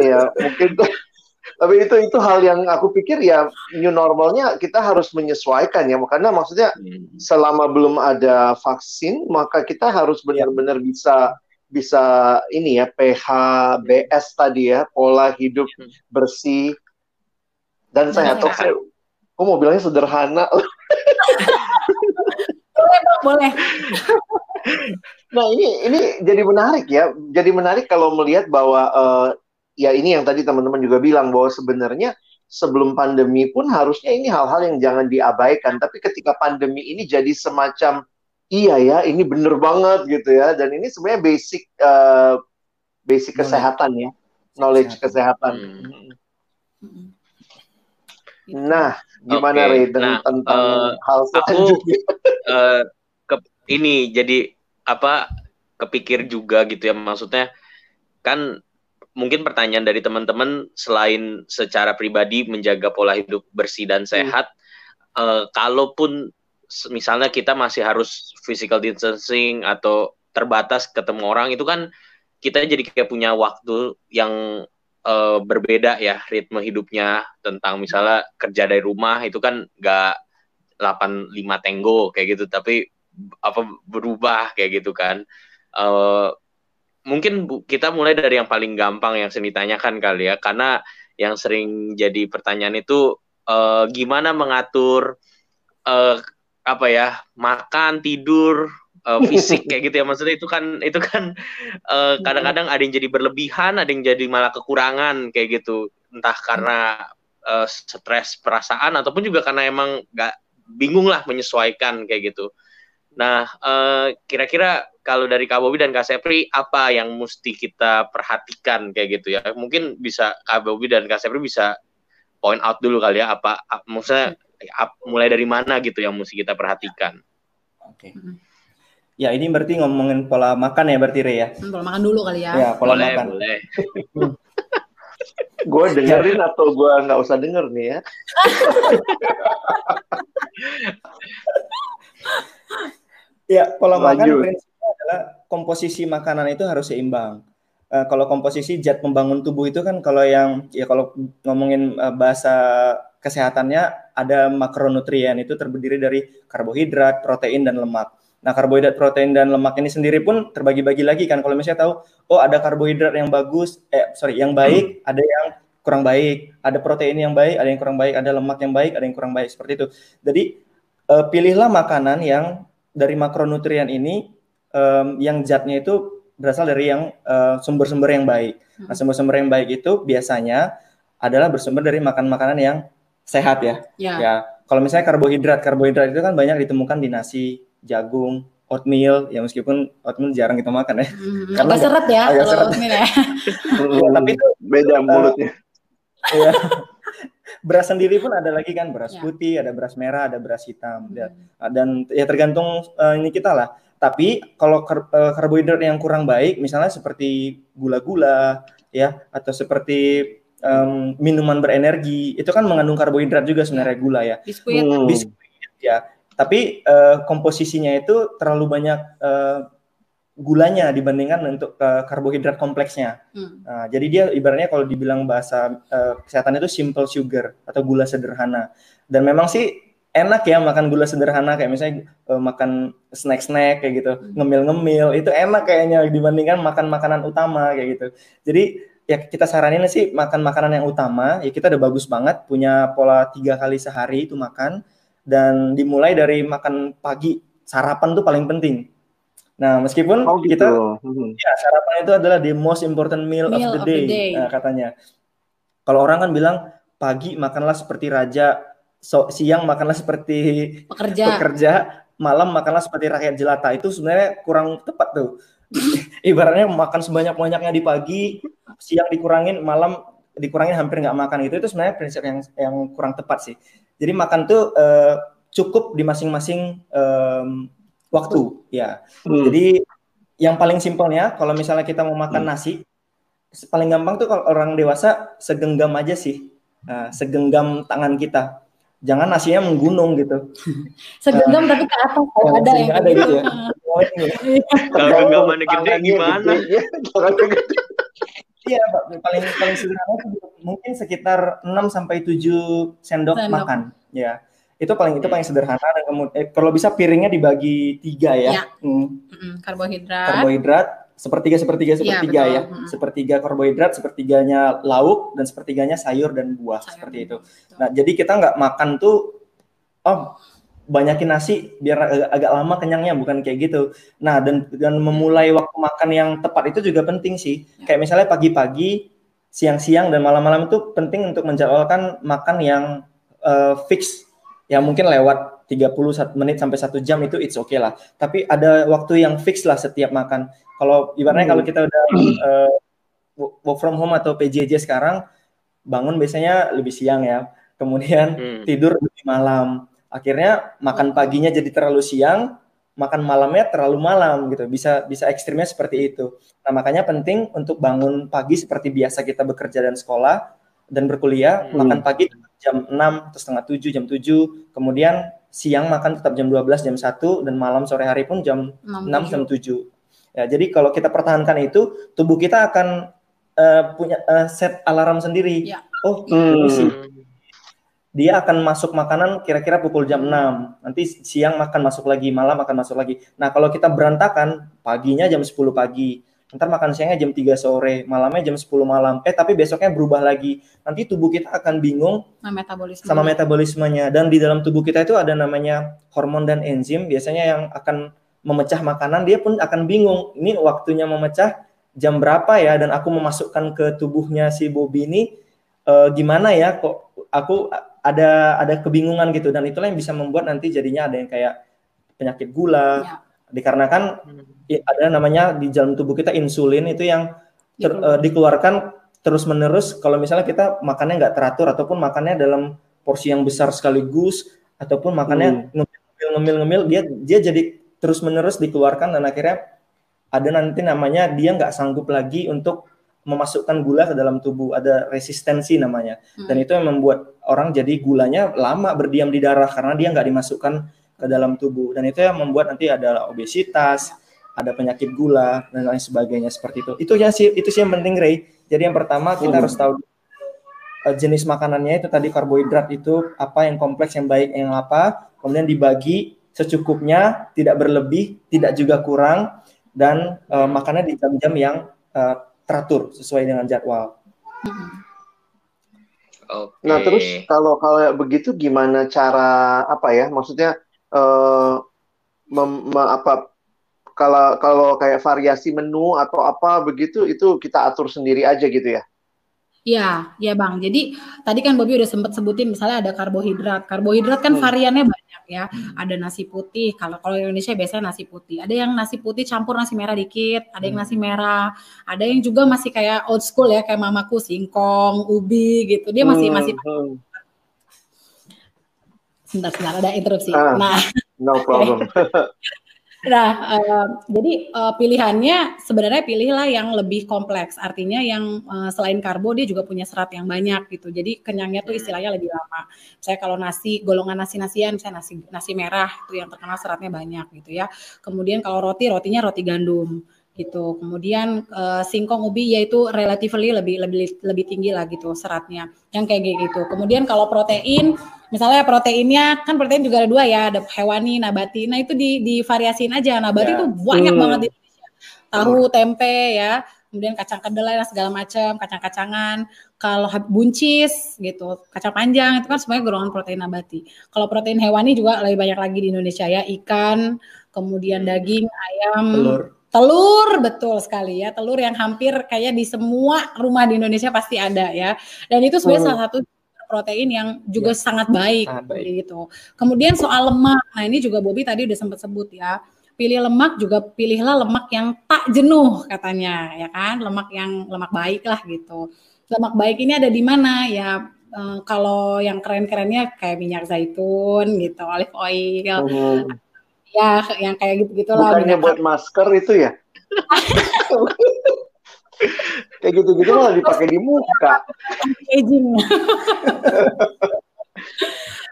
ya mungkin tapi itu itu hal yang aku pikir ya new normalnya kita harus menyesuaikan ya karena maksudnya Hmm. selama belum ada vaksin maka kita harus benar-benar bisa bisa ini ya PHBS tadi ya pola hidup bersih dan sehat. Benar. Oke, aku mau bilangnya sederhana. boleh, boleh. Nah ini ini jadi menarik ya. Jadi menarik kalau melihat bahwa eh, ya ini yang tadi teman-teman juga bilang bahwa sebenarnya sebelum pandemi pun harusnya ini hal-hal yang jangan diabaikan. Tapi ketika pandemi ini jadi semacam iya ya ini bener banget gitu ya. Dan ini sebenarnya basic eh, basic Knowledge. kesehatan ya, knowledge kesehatan. Hmm. Mm-mm. Nah, gimana Oke, Ray nah, tentang eh, hal selanjutnya? ke ini jadi apa kepikir juga gitu ya. Maksudnya kan mungkin pertanyaan dari teman-teman selain secara pribadi menjaga pola hidup bersih dan sehat eh, kalaupun s- misalnya kita masih harus physical distancing atau terbatas ketemu orang itu kan kita jadi kayak punya waktu yang eh, berbeda ya ritme hidupnya. Tentang misalnya kerja dari rumah itu kan nggak 85 tenggo kayak gitu. Tapi apa berubah kayak gitu kan. Eh, mungkin bu- kita mulai dari yang paling gampang yang sering ditanyakan kali ya. Karena yang sering jadi pertanyaan itu eh, gimana mengatur eh, apa ya makan tidur eh, fisik kayak gitu ya. Maksudnya itu kan itu kan eh, kadang-kadang ada yang jadi berlebihan ada yang jadi malah kekurangan kayak gitu. Entah karena eh, stres perasaan ataupun juga karena emang nggak bingung lah menyesuaikan kayak gitu. Nah, eh, kira-kira kalau dari Kak Bobi dan Kak Sepri apa yang mesti kita perhatikan kayak gitu ya? Mungkin bisa Kak Bobi dan Kak Sepri bisa point out dulu kali ya apa, ap- maksudnya ap- mulai dari mana gitu yang mesti kita perhatikan. Oke. Mm-mm. Ya, ini berarti ngomongin pola makan ya berarti Ray ya. Hmm, Pola makan dulu kali ya. Ya, pola boleh, makan. boleh. Gue dengerin atau gue nggak usah denger nih ya? Ya, pola Lanjut. makan prinsipnya adalah komposisi makanan itu harus seimbang. Eh, kalau komposisi zat pembangun tubuh itu kan kalau yang ya kalau ngomongin eh, bahasa kesehatannya ada makronutrien itu terdiri dari karbohidrat, protein dan lemak. Nah, karbohidrat, protein dan lemak ini sendiri pun terbagi-bagi lagi kan. Kalau misalnya tahu, oh ada karbohidrat yang bagus, eh sorry, yang baik, ada yang kurang baik, ada protein yang baik, ada yang kurang baik, ada lemak yang baik, ada yang kurang baik seperti itu. Jadi eh, pilihlah makanan yang dari makronutrien ini em, yang zatnya itu berasal dari yang eh, sumber-sumber yang baik. Nah, sumber-sumber yang baik itu biasanya adalah bersumber dari makan-makanan yang sehat ya. Ya. Ya, kalau misalnya karbohidrat, karbohidrat itu kan banyak ditemukan di nasi, jagung, oatmeal, ya meskipun oatmeal jarang kita makan ya. Hmm, Karena agak seret ya agak kalau seret. oatmeal ya. Hmm, tapi itu beda mulutnya. ya. beras sendiri pun ada lagi kan, beras Ya. putih, ada beras merah, ada beras hitam. Ya, Hmm. dan ya tergantung eh, ini kita lah. Tapi kalau kar- eh, karbohidrat yang kurang baik, misalnya seperti gula-gula, ya, atau seperti em, minuman berenergi, itu kan mengandung karbohidrat juga sebenarnya gula ya. Biskuit. Hmm. Biskuit ya, tapi eh, komposisinya itu terlalu banyak eh, gulanya dibandingkan untuk eh, karbohidrat kompleksnya. Hmm. Nah, jadi dia ibaratnya kalau dibilang bahasa eh, kesehatan itu simple sugar atau gula sederhana. Dan memang sih enak ya makan gula sederhana kayak misalnya eh, makan snack-snack kayak gitu, ngemil-ngemil itu enak kayaknya dibandingkan makan makanan utama kayak gitu. Jadi ya kita saranin sih makan makanan yang utama. Ya kita udah bagus banget punya pola tiga kali sehari itu makan dan dimulai dari makan pagi sarapan tuh paling penting. Nah, meskipun oh, gitu. kita hmm. ya sarapan itu adalah the most important meal, meal of, the, of day, the day. Nah, katanya. Kalau orang kan bilang pagi makanlah seperti raja, so, siang makanlah seperti pekerja. pekerja, malam makanlah seperti rakyat jelata. Itu sebenarnya kurang tepat tuh. Ibaratnya makan sebanyak-banyaknya di pagi, siang dikurangin, malam dikurangin hampir nggak makan itu itu sebenarnya prinsip yang yang kurang tepat sih. Jadi makan tuh uh, cukup di masing-masing um, waktu ya. Hmm. Jadi yang paling simpelnya kalau misalnya kita mau makan hmm. nasi paling gampang tuh kalau orang dewasa segenggam aja sih. Nah, segenggam tangan kita. Jangan nasinya menggunung gitu. segenggam nah, tapi ke atas kalau ada yang ada gitu ya. Kalau genggamannya gede gimana? Iya, paling paling sederhana mungkin sekitar 6 sampai 7 sendok, sendok. makan, ya itu paling itu paling sederhana dan kemudian eh, kalau bisa piringnya dibagi tiga ya, ya. Hmm. karbohidrat karbohidrat sepertiga sepertiga iya, sepertiga ya, ya. Hmm. sepertiga karbohidrat sepertiganya lauk dan sepertiganya sayur dan buah sayur. seperti itu betul. nah jadi kita nggak makan tuh oh banyakin nasi biar agak, agak lama kenyangnya bukan kayak gitu nah dan dan memulai waktu makan yang tepat itu juga penting sih ya. kayak misalnya pagi-pagi siang-siang dan malam-malam itu penting untuk menjadwalkan makan yang uh, fix ya mungkin lewat 30 menit sampai satu jam itu it's okay lah. Tapi ada waktu yang fix lah setiap makan. Kalau ibaratnya hmm. kalau kita udah uh, work from home atau PJJ sekarang bangun biasanya lebih siang ya. Kemudian hmm. tidur lebih malam. Akhirnya makan paginya jadi terlalu siang, makan malamnya terlalu malam gitu. Bisa bisa ekstrimnya seperti itu. Nah, makanya penting untuk bangun pagi seperti biasa kita bekerja dan sekolah dan berkuliah, hmm. makan pagi jam 6 atau setengah 7, jam 7. Kemudian siang makan tetap jam 12, jam 1 dan malam sore hari pun jam 6, 6 jam 7. Ya, jadi kalau kita pertahankan itu, tubuh kita akan uh, punya uh, set alarm sendiri. Ya. Oh, hmm. sih. Dia akan masuk makanan kira-kira pukul jam 6. Nanti siang makan masuk lagi, malam akan masuk lagi. Nah, kalau kita berantakan, paginya jam 10 pagi ntar makan siangnya jam 3 sore, malamnya jam 10 malam. Eh tapi besoknya berubah lagi. Nanti tubuh kita akan bingung sama metabolisme. sama metabolismenya dan di dalam tubuh kita itu ada namanya hormon dan enzim biasanya yang akan memecah makanan dia pun akan bingung. Ini waktunya memecah jam berapa ya dan aku memasukkan ke tubuhnya si Bobby ini uh, gimana ya kok aku ada ada kebingungan gitu dan itulah yang bisa membuat nanti jadinya ada yang kayak penyakit gula. Ya dikarenakan hmm. ada namanya di dalam tubuh kita insulin itu yang ter, uh, dikeluarkan terus menerus kalau misalnya kita makannya nggak teratur ataupun makannya dalam porsi yang besar sekaligus ataupun makannya hmm. ngemil ngemil ngemil dia dia jadi terus menerus dikeluarkan dan akhirnya ada nanti namanya dia nggak sanggup lagi untuk memasukkan gula ke dalam tubuh ada resistensi namanya hmm. dan itu yang membuat orang jadi gulanya lama berdiam di darah karena dia nggak dimasukkan ke dalam tubuh dan itu yang membuat nanti ada obesitas, ada penyakit gula dan lain sebagainya seperti itu. Itu ya sih itu sih yang penting Ray. Jadi yang pertama kita hmm. harus tahu uh, jenis makanannya itu tadi karbohidrat itu apa yang kompleks yang baik yang apa, kemudian dibagi secukupnya, tidak berlebih, tidak juga kurang dan uh, makannya di jam-jam yang uh, teratur sesuai dengan jadwal. Okay. Nah terus kalau kalau begitu gimana cara apa ya? Maksudnya uh, mem, me, apa kalau kalau kayak variasi menu atau apa begitu itu kita atur sendiri aja gitu ya. Iya, ya Bang. Jadi tadi kan Bobby udah sempat sebutin misalnya ada karbohidrat. Karbohidrat kan hmm. variannya banyak ya. Ada nasi putih. Kalau kalau Indonesia biasanya nasi putih. Ada yang nasi putih campur nasi merah dikit, ada yang nasi hmm. merah. Ada yang juga masih kayak old school ya kayak mamaku singkong, ubi gitu. Dia masih hmm. masih hmm sebentar sebentar ada interupsi. Ah, nah, no problem. nah, uh, jadi uh, pilihannya sebenarnya pilihlah yang lebih kompleks. Artinya yang uh, selain karbo dia juga punya serat yang banyak gitu. Jadi kenyangnya tuh istilahnya lebih lama. Saya kalau nasi golongan nasi-nasian saya nasi nasi merah itu yang terkenal seratnya banyak gitu ya. Kemudian kalau roti rotinya roti gandum gitu. Kemudian uh, singkong ubi yaitu relatively lebih lebih lebih tinggi lah gitu seratnya. Yang kayak gitu. Kemudian kalau protein misalnya proteinnya kan protein juga ada dua ya, ada hewani, nabati. Nah, itu di di variasiin aja. Nabati itu ya. banyak hmm. banget di Indonesia. Tahu, tempe ya. kemudian kacang kedelai dan segala macam, kacang-kacangan. Kalau buncis gitu, kacang panjang itu kan semuanya golongan protein nabati. Kalau protein hewani juga lebih banyak lagi di Indonesia ya, ikan, kemudian daging, ayam, telur. Telur betul sekali ya, telur yang hampir kayak di semua rumah di Indonesia pasti ada ya. Dan itu sebenarnya hmm. salah satu protein yang juga ya. sangat baik, sangat baik gitu. Kemudian soal lemak, nah ini juga Bobby tadi udah sempat sebut ya. Pilih lemak juga pilihlah lemak yang tak jenuh katanya, ya kan? Lemak yang lemak baik lah gitu. Lemak baik ini ada di mana ya? Eh, kalau yang keren-kerennya kayak minyak zaitun gitu, olive oil. Hmm. Ya, yang kayak gitu-gitu lah. Bukannya buat masker itu ya? kayak gitu-gitu malah dipakai di muka. Aging.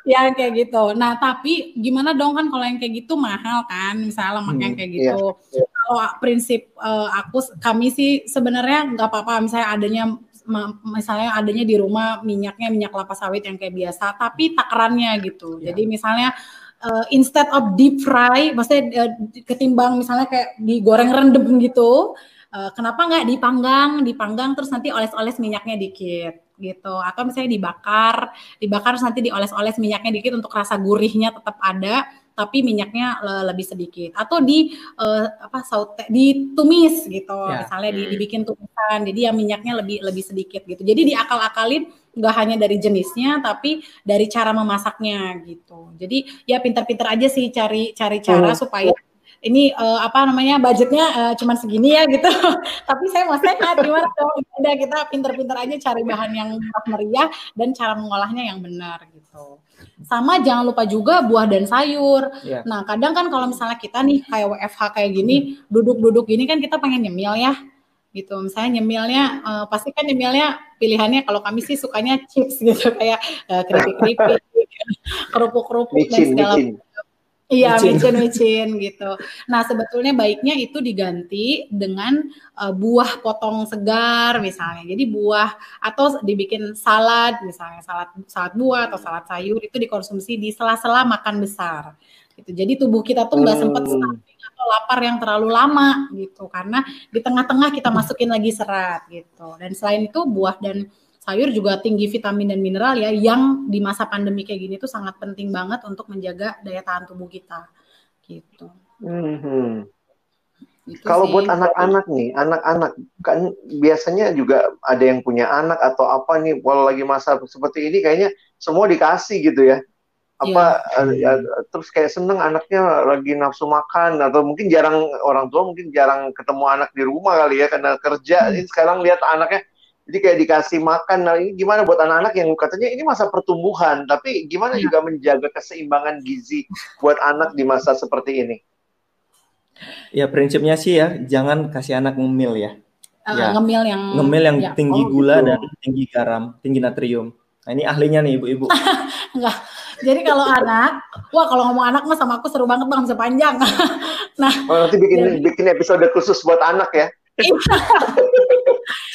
ya kayak gitu. Nah tapi gimana dong kan kalau yang kayak gitu mahal kan, misalnya lemak hmm, yang kayak gitu. Iya, iya. Kalau prinsip uh, aku kami sih sebenarnya nggak apa-apa misalnya adanya misalnya adanya di rumah minyaknya minyak kelapa sawit yang kayak biasa, tapi takarannya gitu. Yeah. Jadi misalnya uh, instead of deep fry, maksudnya uh, ketimbang misalnya kayak digoreng rendem gitu, uh, kenapa nggak dipanggang? Dipanggang terus nanti oles-oles minyaknya dikit gitu. Atau misalnya dibakar dibakar terus nanti dioles-oles minyaknya dikit untuk rasa gurihnya tetap ada tapi minyaknya lebih sedikit. Atau di uh, apa saute ditumis gitu. Ya. misalnya di, dibikin tumisan jadi ya minyaknya lebih lebih sedikit gitu. Jadi diakal-akalin nggak hanya dari jenisnya tapi dari cara memasaknya gitu jadi ya pintar-pintar aja sih cari cari cara hmm. supaya ini uh, apa namanya budgetnya uh, cuma segini ya gitu. Tapi saya mau sehat gimana dong? Udah kita pinter-pinter aja cari bahan yang meriah dan cara mengolahnya yang benar gitu. Sama jangan lupa juga buah dan sayur. Yeah. Nah kadang kan kalau misalnya kita nih kayak WFH kayak gini, duduk-duduk gini kan kita pengen nyemil ya gitu. Misalnya nyemilnya uh, pasti kan nyemilnya pilihannya kalau kami sih sukanya chips gitu kayak uh, keripik-keripik, kerupuk-kerupuk dan segala macam Iya, micin-micin gitu. Nah, sebetulnya baiknya itu diganti dengan uh, buah potong segar misalnya. Jadi buah atau dibikin salad misalnya, salad salad buah atau salad sayur itu dikonsumsi di sela-sela makan besar. Gitu. Jadi tubuh kita tuh nggak sempat hmm. stunting atau lapar yang terlalu lama gitu karena di tengah-tengah kita masukin lagi serat gitu. Dan selain itu buah dan sayur juga tinggi vitamin dan mineral ya yang di masa pandemi kayak gini tuh sangat penting banget untuk menjaga daya tahan tubuh kita gitu. Hmm. Gitu Kalau buat anak-anak nih, anak-anak kan biasanya juga ada yang punya anak atau apa nih, kalau lagi masa seperti ini kayaknya semua dikasih gitu ya. Apa ya. uh, terus kayak seneng anaknya lagi nafsu makan atau mungkin jarang orang tua mungkin jarang ketemu anak di rumah kali ya karena kerja. Hmm. Ini sekarang lihat anaknya jadi kayak dikasih makan. Nah ini gimana buat anak-anak yang katanya ini masa pertumbuhan, tapi gimana ya. juga menjaga keseimbangan gizi buat anak di masa seperti ini? Ya prinsipnya sih ya jangan kasih anak ngemil ya. Uh, ya. Ngemil yang ngemil yang ya. tinggi oh, gula gitu. dan tinggi garam, tinggi natrium. Nah ini ahlinya nih ibu-ibu. Enggak. Jadi kalau anak, wah kalau ngomong anak mah sama aku seru banget bang, bisa panjang. nah, oh, nanti bikin jadi, bikin episode khusus buat anak ya. Iya.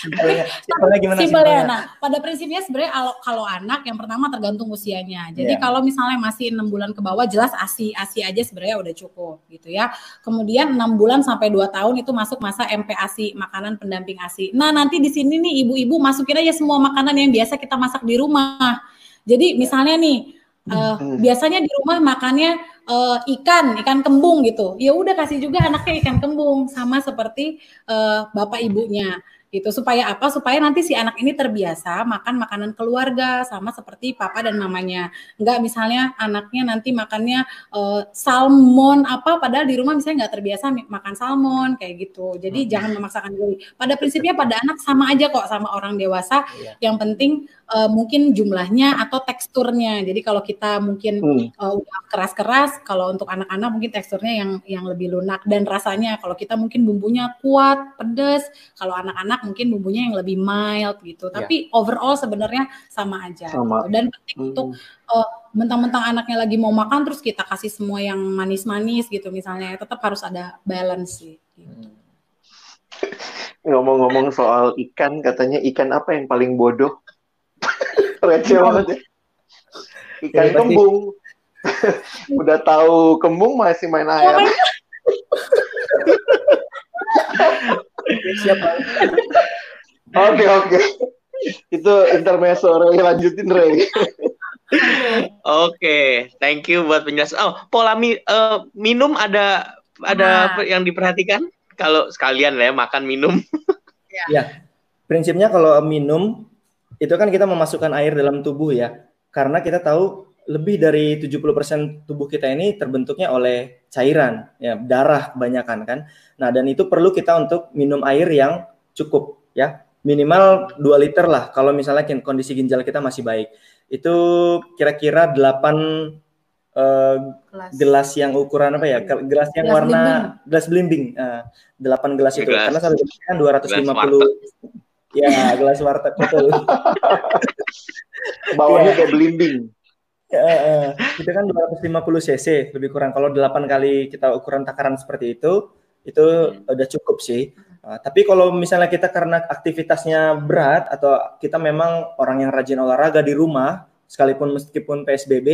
simpelnya, simpelnya gimana simpelnya? Nah, pada prinsipnya sebenarnya kalau kalau anak yang pertama tergantung usianya. Jadi yeah. kalau misalnya masih enam bulan ke bawah jelas ASI ASI aja sebenarnya udah cukup gitu ya. Kemudian enam bulan sampai 2 tahun itu masuk masa MPASI, makanan pendamping ASI. Nah, nanti di sini nih ibu-ibu masukin aja semua makanan yang biasa kita masak di rumah. Jadi misalnya nih uh, biasanya di rumah makannya uh, ikan, ikan kembung gitu. Ya udah kasih juga anaknya ikan kembung sama seperti uh, bapak ibunya gitu. Supaya apa? Supaya nanti si anak ini terbiasa makan makanan keluarga sama seperti papa dan mamanya. Enggak misalnya anaknya nanti makannya uh, salmon apa padahal di rumah misalnya nggak terbiasa makan salmon kayak gitu. Jadi hmm. jangan memaksakan diri. Pada prinsipnya pada anak sama aja kok sama orang dewasa. Yeah. yang penting uh, mungkin jumlahnya atau teksturnya. Jadi kalau kita mungkin hmm. uh, keras-keras kalau untuk anak-anak mungkin teksturnya yang yang lebih lunak. Dan rasanya kalau kita mungkin bumbunya kuat pedas kalau anak-anak mungkin bumbunya yang lebih mild gitu. Yeah. Tapi overall sebenarnya sama aja. Sama. Gitu. Dan penting hmm. untuk uh, mentang-mentang anaknya lagi mau makan terus kita kasih semua yang manis-manis gitu misalnya, tetap harus ada balance sih. Gitu. Ngomong-ngomong soal ikan, katanya ikan apa yang paling bodoh? Receh banget ya. Ikan ya, kembung. Udah tahu kembung masih main air. Siapa? Oke oke. Itu intermezzo Ray lanjutin Ray. Oke, okay. thank you buat penjelasan. Oh, pola mi uh, minum ada ada nah. yang diperhatikan kalau sekalian ya makan minum. ya. ya. Prinsipnya kalau minum itu kan kita memasukkan air dalam tubuh ya. Karena kita tahu lebih dari 70% tubuh kita ini terbentuknya oleh cairan, ya, darah kebanyakan kan. Nah, dan itu perlu kita untuk minum air yang cukup ya. Minimal 2 liter lah kalau misalnya kondisi ginjal kita masih baik. Itu kira-kira 8 uh, gelas. gelas yang ukuran apa ya? Gelas yang gelas warna blimbing. gelas belimbing. Uh, 8 gelas itu. Gelas. Karena satu gelas kan 250 Ya, gelas warteg betul. Bawahnya kayak belimbing. Uh, itu kan 250 cc lebih kurang. Kalau 8 kali kita ukuran takaran seperti itu, itu hmm. udah cukup sih. Uh, tapi kalau misalnya kita karena aktivitasnya berat atau kita memang orang yang rajin olahraga di rumah, sekalipun meskipun PSBB,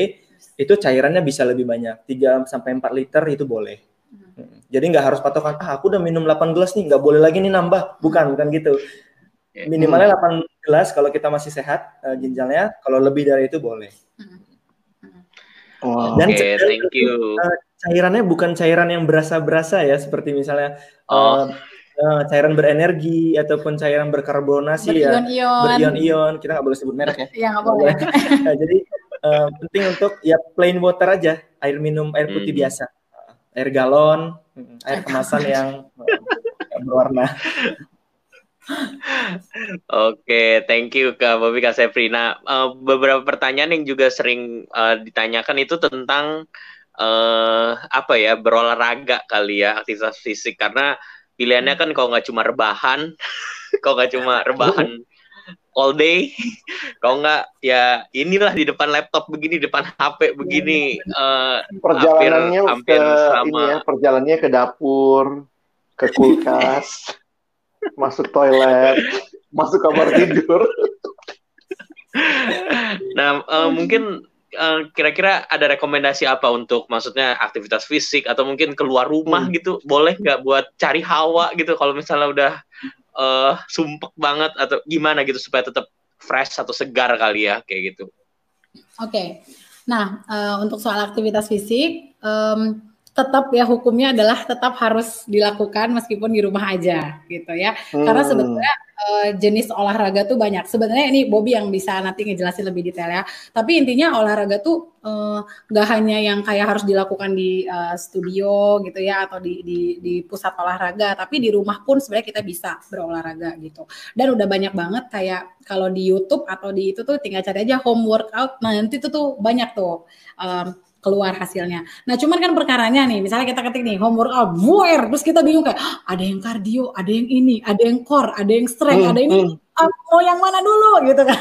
itu cairannya bisa lebih banyak. 3 sampai 4 liter itu boleh. Hmm. Jadi nggak harus patokan, ah aku udah minum 8 gelas nih, nggak boleh lagi nih nambah. Bukan, bukan gitu. Minimalnya 8 gelas kalau kita masih sehat uh, ginjalnya, kalau lebih dari itu boleh. Hmm. Oh, Dan okay, thank you. Uh, cairannya bukan cairan yang berasa-berasa ya, seperti misalnya oh. uh, uh, cairan berenergi ataupun cairan berkarbonasi ya, berion-ion. Kita nggak boleh sebut merek ya. Iya nggak boleh. nah, jadi uh, penting untuk ya plain water aja, air minum air putih hmm. biasa, air galon, air kemasan yang berwarna. Oke, thank you Kak Bobi Kak Sefrina. Uh, beberapa pertanyaan yang juga sering uh, ditanyakan itu tentang uh, apa ya berolahraga kali ya aktivitas fisik karena pilihannya kan kalau nggak cuma rebahan, kalau nggak cuma rebahan all day, kalau nggak ya inilah di depan laptop begini, depan HP begini. Uh, perjalanannya hampir, hampir ke sama... ini ya, perjalanannya ke dapur, ke kulkas masuk toilet, masuk kamar tidur. nah, uh, mungkin eh, kira-kira ada rekomendasi apa untuk maksudnya aktivitas fisik atau mungkin keluar rumah hmm. gitu boleh nggak buat cari hawa gitu kalau misalnya udah uh, sumpek banget atau gimana gitu supaya tetap fresh atau segar kali ya kayak gitu. Oke, okay. nah uh, untuk soal aktivitas fisik um, tetap ya hukumnya adalah tetap harus dilakukan meskipun di rumah aja gitu ya. Hmm. Karena sebetulnya uh, jenis olahraga tuh banyak. Sebenarnya ini Bobby yang bisa nanti ngejelasin lebih detail ya. Tapi intinya olahraga tuh uh, hanya yang kayak harus dilakukan di uh, studio gitu ya atau di, di di pusat olahraga, tapi di rumah pun sebenarnya kita bisa berolahraga gitu. Dan udah banyak banget kayak kalau di YouTube atau di itu tuh tinggal cari aja home workout. Nah, nanti itu tuh banyak tuh um, keluar hasilnya. Nah, cuman kan perkaranya nih, misalnya kita ketik nih home workout, buer, terus kita bingung kayak ada yang kardio, ada yang ini, ada yang core, ada yang strength, hmm, ada ini, hmm. Ah, mau yang mana dulu gitu kan.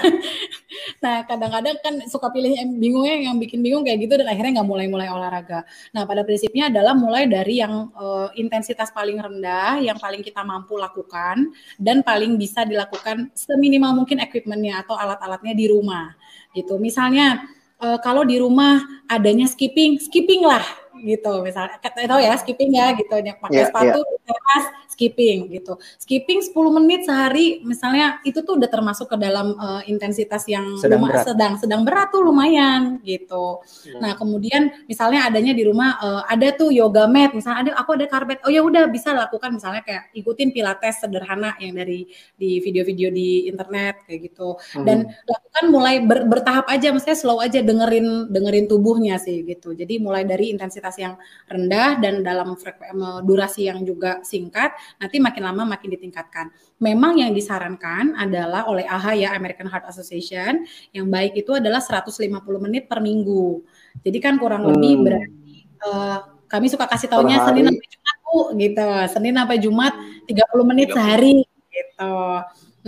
Nah, kadang-kadang kan suka pilih yang bingungnya yang bikin bingung kayak gitu dan akhirnya nggak mulai-mulai olahraga. Nah, pada prinsipnya adalah mulai dari yang uh, intensitas paling rendah, yang paling kita mampu lakukan dan paling bisa dilakukan seminimal mungkin equipmentnya atau alat-alatnya di rumah gitu. Misalnya uh, kalau di rumah adanya skipping, skipping lah gitu misalnya tahu ya skipping ya gitu yang pakai yeah, sepatu yeah. teras skipping gitu skipping 10 menit sehari misalnya itu tuh udah termasuk ke dalam uh, intensitas yang sedang berat. sedang sedang berat tuh lumayan gitu hmm. nah kemudian misalnya adanya di rumah uh, ada tuh yoga mat misalnya ada aku ada karpet oh ya udah bisa lakukan misalnya kayak ikutin pilates sederhana yang dari di video-video di internet kayak gitu hmm. dan lakukan mulai ber, bertahap aja maksudnya slow aja dengerin dengerin tubuhnya sih gitu jadi mulai dari intensitas intensitas yang rendah dan dalam durasi yang juga singkat, nanti makin lama makin ditingkatkan. Memang yang disarankan adalah oleh AHA ya American Heart Association, yang baik itu adalah 150 menit per minggu. Jadi kan kurang hmm. lebih berarti uh, kami suka kasih tahunya Senin sampai Jumat Bu gitu. Senin sampai Jumat 30 menit 30. sehari gitu.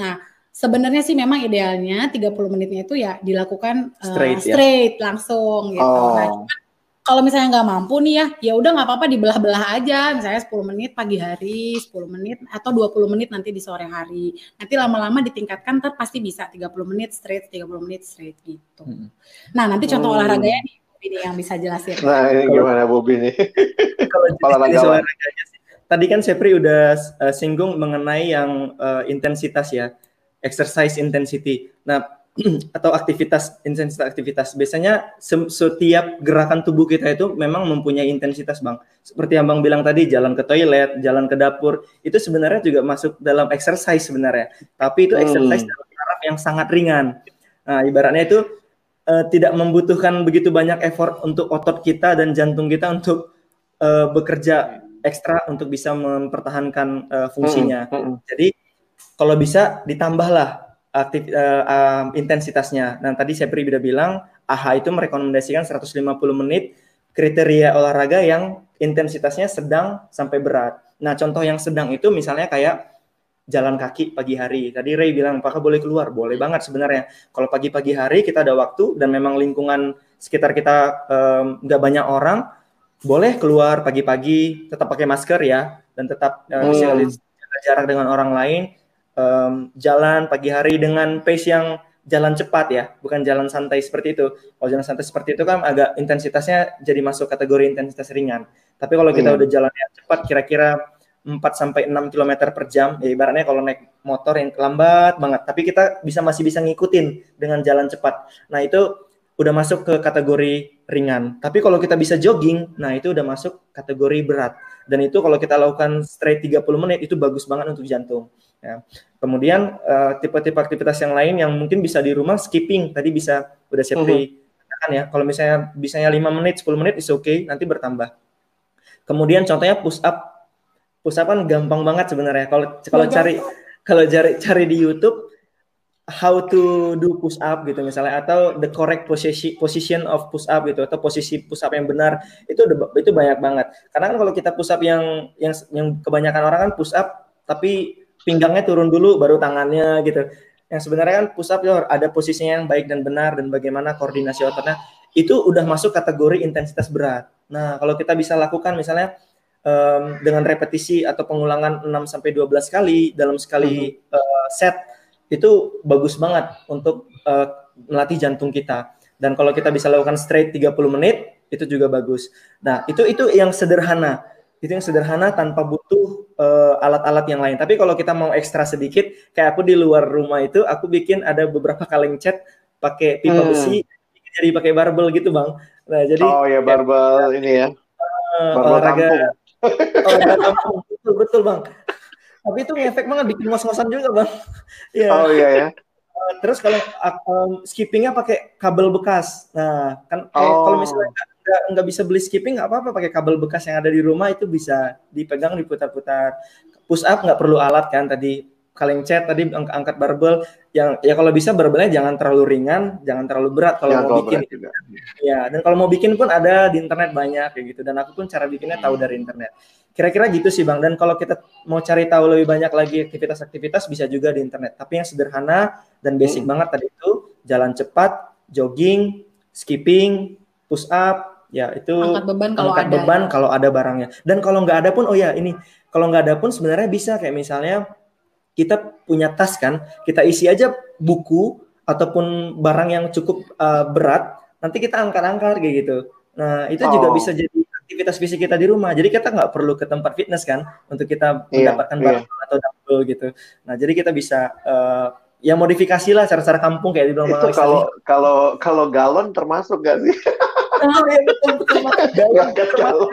Nah, sebenarnya sih memang idealnya 30 menitnya itu ya dilakukan uh, straight, straight ya? langsung gitu. Nah, oh. Nah, cuman kalau misalnya nggak mampu nih ya, ya udah nggak apa-apa dibelah-belah aja. Misalnya 10 menit pagi hari, 10 menit atau 20 menit nanti di sore hari. Nanti lama-lama ditingkatkan ter pasti bisa 30 menit straight, 30 menit straight gitu. Hmm. Nah, nanti contoh hmm. olahraganya nih ini yang bisa jelasin. Nah, ini gimana Bobi nih? Kalau olahraga olahraganya sih tadi kan Sepri udah uh, singgung mengenai yang uh, intensitas ya, exercise intensity. Nah, atau aktivitas intensitas aktivitas. Biasanya setiap gerakan tubuh kita itu memang mempunyai intensitas, Bang. Seperti yang Bang bilang tadi, jalan ke toilet, jalan ke dapur, itu sebenarnya juga masuk dalam exercise sebenarnya. Tapi itu hmm. exercise hmm. dalam taraf yang sangat ringan. Nah, ibaratnya itu uh, tidak membutuhkan begitu banyak effort untuk otot kita dan jantung kita untuk uh, bekerja ekstra untuk bisa mempertahankan uh, fungsinya. Hmm, hmm. Jadi kalau bisa ditambahlah aktif uh, uh, intensitasnya. Nah, tadi saya sudah bilang AHA itu merekomendasikan 150 menit kriteria olahraga yang intensitasnya sedang sampai berat. Nah, contoh yang sedang itu misalnya kayak jalan kaki pagi hari. Tadi Ray bilang apakah boleh keluar? Boleh banget sebenarnya. Kalau pagi-pagi hari kita ada waktu dan memang lingkungan sekitar kita nggak um, banyak orang, boleh keluar pagi-pagi, tetap pakai masker ya, dan tetap uh, hmm. jaga jarak dengan orang lain, um, jalan pagi hari dengan pace yang jalan cepat ya, bukan jalan santai seperti itu. Kalau jalan santai seperti itu kan agak intensitasnya jadi masuk kategori intensitas ringan. Tapi kalau kita hmm. udah jalannya cepat, kira-kira 4 sampai 6 km per jam, ya ibaratnya kalau naik motor yang lambat banget, tapi kita bisa masih bisa ngikutin dengan jalan cepat. Nah, itu udah masuk ke kategori ringan. Tapi kalau kita bisa jogging, nah itu udah masuk kategori berat. Dan itu kalau kita lakukan straight 30 menit itu bagus banget untuk jantung. Ya. Kemudian uh, tipe-tipe aktivitas yang lain yang mungkin bisa di rumah skipping tadi bisa udah siap uh -huh. kan ya. Kalau misalnya bisanya 5 menit, 10 menit is oke, okay, nanti bertambah. Kemudian contohnya push up. Push up kan gampang banget sebenarnya. Kalau kalau cari kalau cari cari di YouTube how to do push up gitu misalnya atau the correct position position of push up gitu atau posisi push up yang benar itu itu banyak banget karena kan kalau kita push up yang yang yang kebanyakan orang kan push up tapi pinggangnya turun dulu baru tangannya gitu yang sebenarnya kan push up ya ada posisinya yang baik dan benar dan bagaimana koordinasi ototnya itu udah masuk kategori intensitas berat nah kalau kita bisa lakukan misalnya um, dengan repetisi atau pengulangan 6 sampai 12 kali dalam sekali uh, set itu bagus banget untuk uh, melatih jantung kita. Dan kalau kita bisa lakukan straight 30 menit, itu juga bagus. Nah, itu itu yang sederhana. Itu yang sederhana tanpa butuh uh, alat-alat yang lain. Tapi kalau kita mau ekstra sedikit, kayak aku di luar rumah itu, aku bikin ada beberapa kaleng cat pakai pipa hmm. besi, jadi pakai barbel gitu, Bang. Nah, jadi Oh ya, barbel ya, ini ya. Uh, olahraga. Olahraga kampung. Betul, betul, Bang tapi itu ngefek banget bikin ngos-ngosan juga bang ya. oh iya ya uh, terus kalau um, skippingnya pakai kabel bekas nah kan oh. kalau misalnya nggak nggak bisa beli skipping nggak apa-apa pakai kabel bekas yang ada di rumah itu bisa dipegang diputar-putar push up nggak perlu alat kan tadi kaleng cat tadi ang angkat barbel yang ya kalau bisa barbelnya jangan terlalu ringan, jangan terlalu berat kalau ya, mau bikin. Juga. Ya, dan kalau mau bikin pun ada di internet banyak kayak gitu dan aku pun cara bikinnya tahu dari internet. Kira-kira gitu sih Bang. Dan kalau kita mau cari tahu lebih banyak lagi aktivitas-aktivitas bisa juga di internet. Tapi yang sederhana dan basic hmm. banget tadi itu jalan cepat, jogging, skipping, push up, ya itu angkat beban kalau angkat ada. beban kalau ada barangnya. Dan kalau nggak ada pun oh ya ini kalau nggak ada pun sebenarnya bisa kayak misalnya kita punya tas kan, kita isi aja buku ataupun barang yang cukup uh, berat, nanti kita angkat-angkat kayak gitu. Nah, itu oh. juga bisa jadi aktivitas fisik kita di rumah. Jadi kita nggak perlu ke tempat fitness kan untuk kita iya, mendapatkan iya. barang atau dumbbell gitu. Nah, jadi kita bisa uh, ya modifikasi lah cara-cara kampung kayak dibilang Itu kalau kalau kalau galon termasuk gak sih? Oh, iya, betul, betul, galon.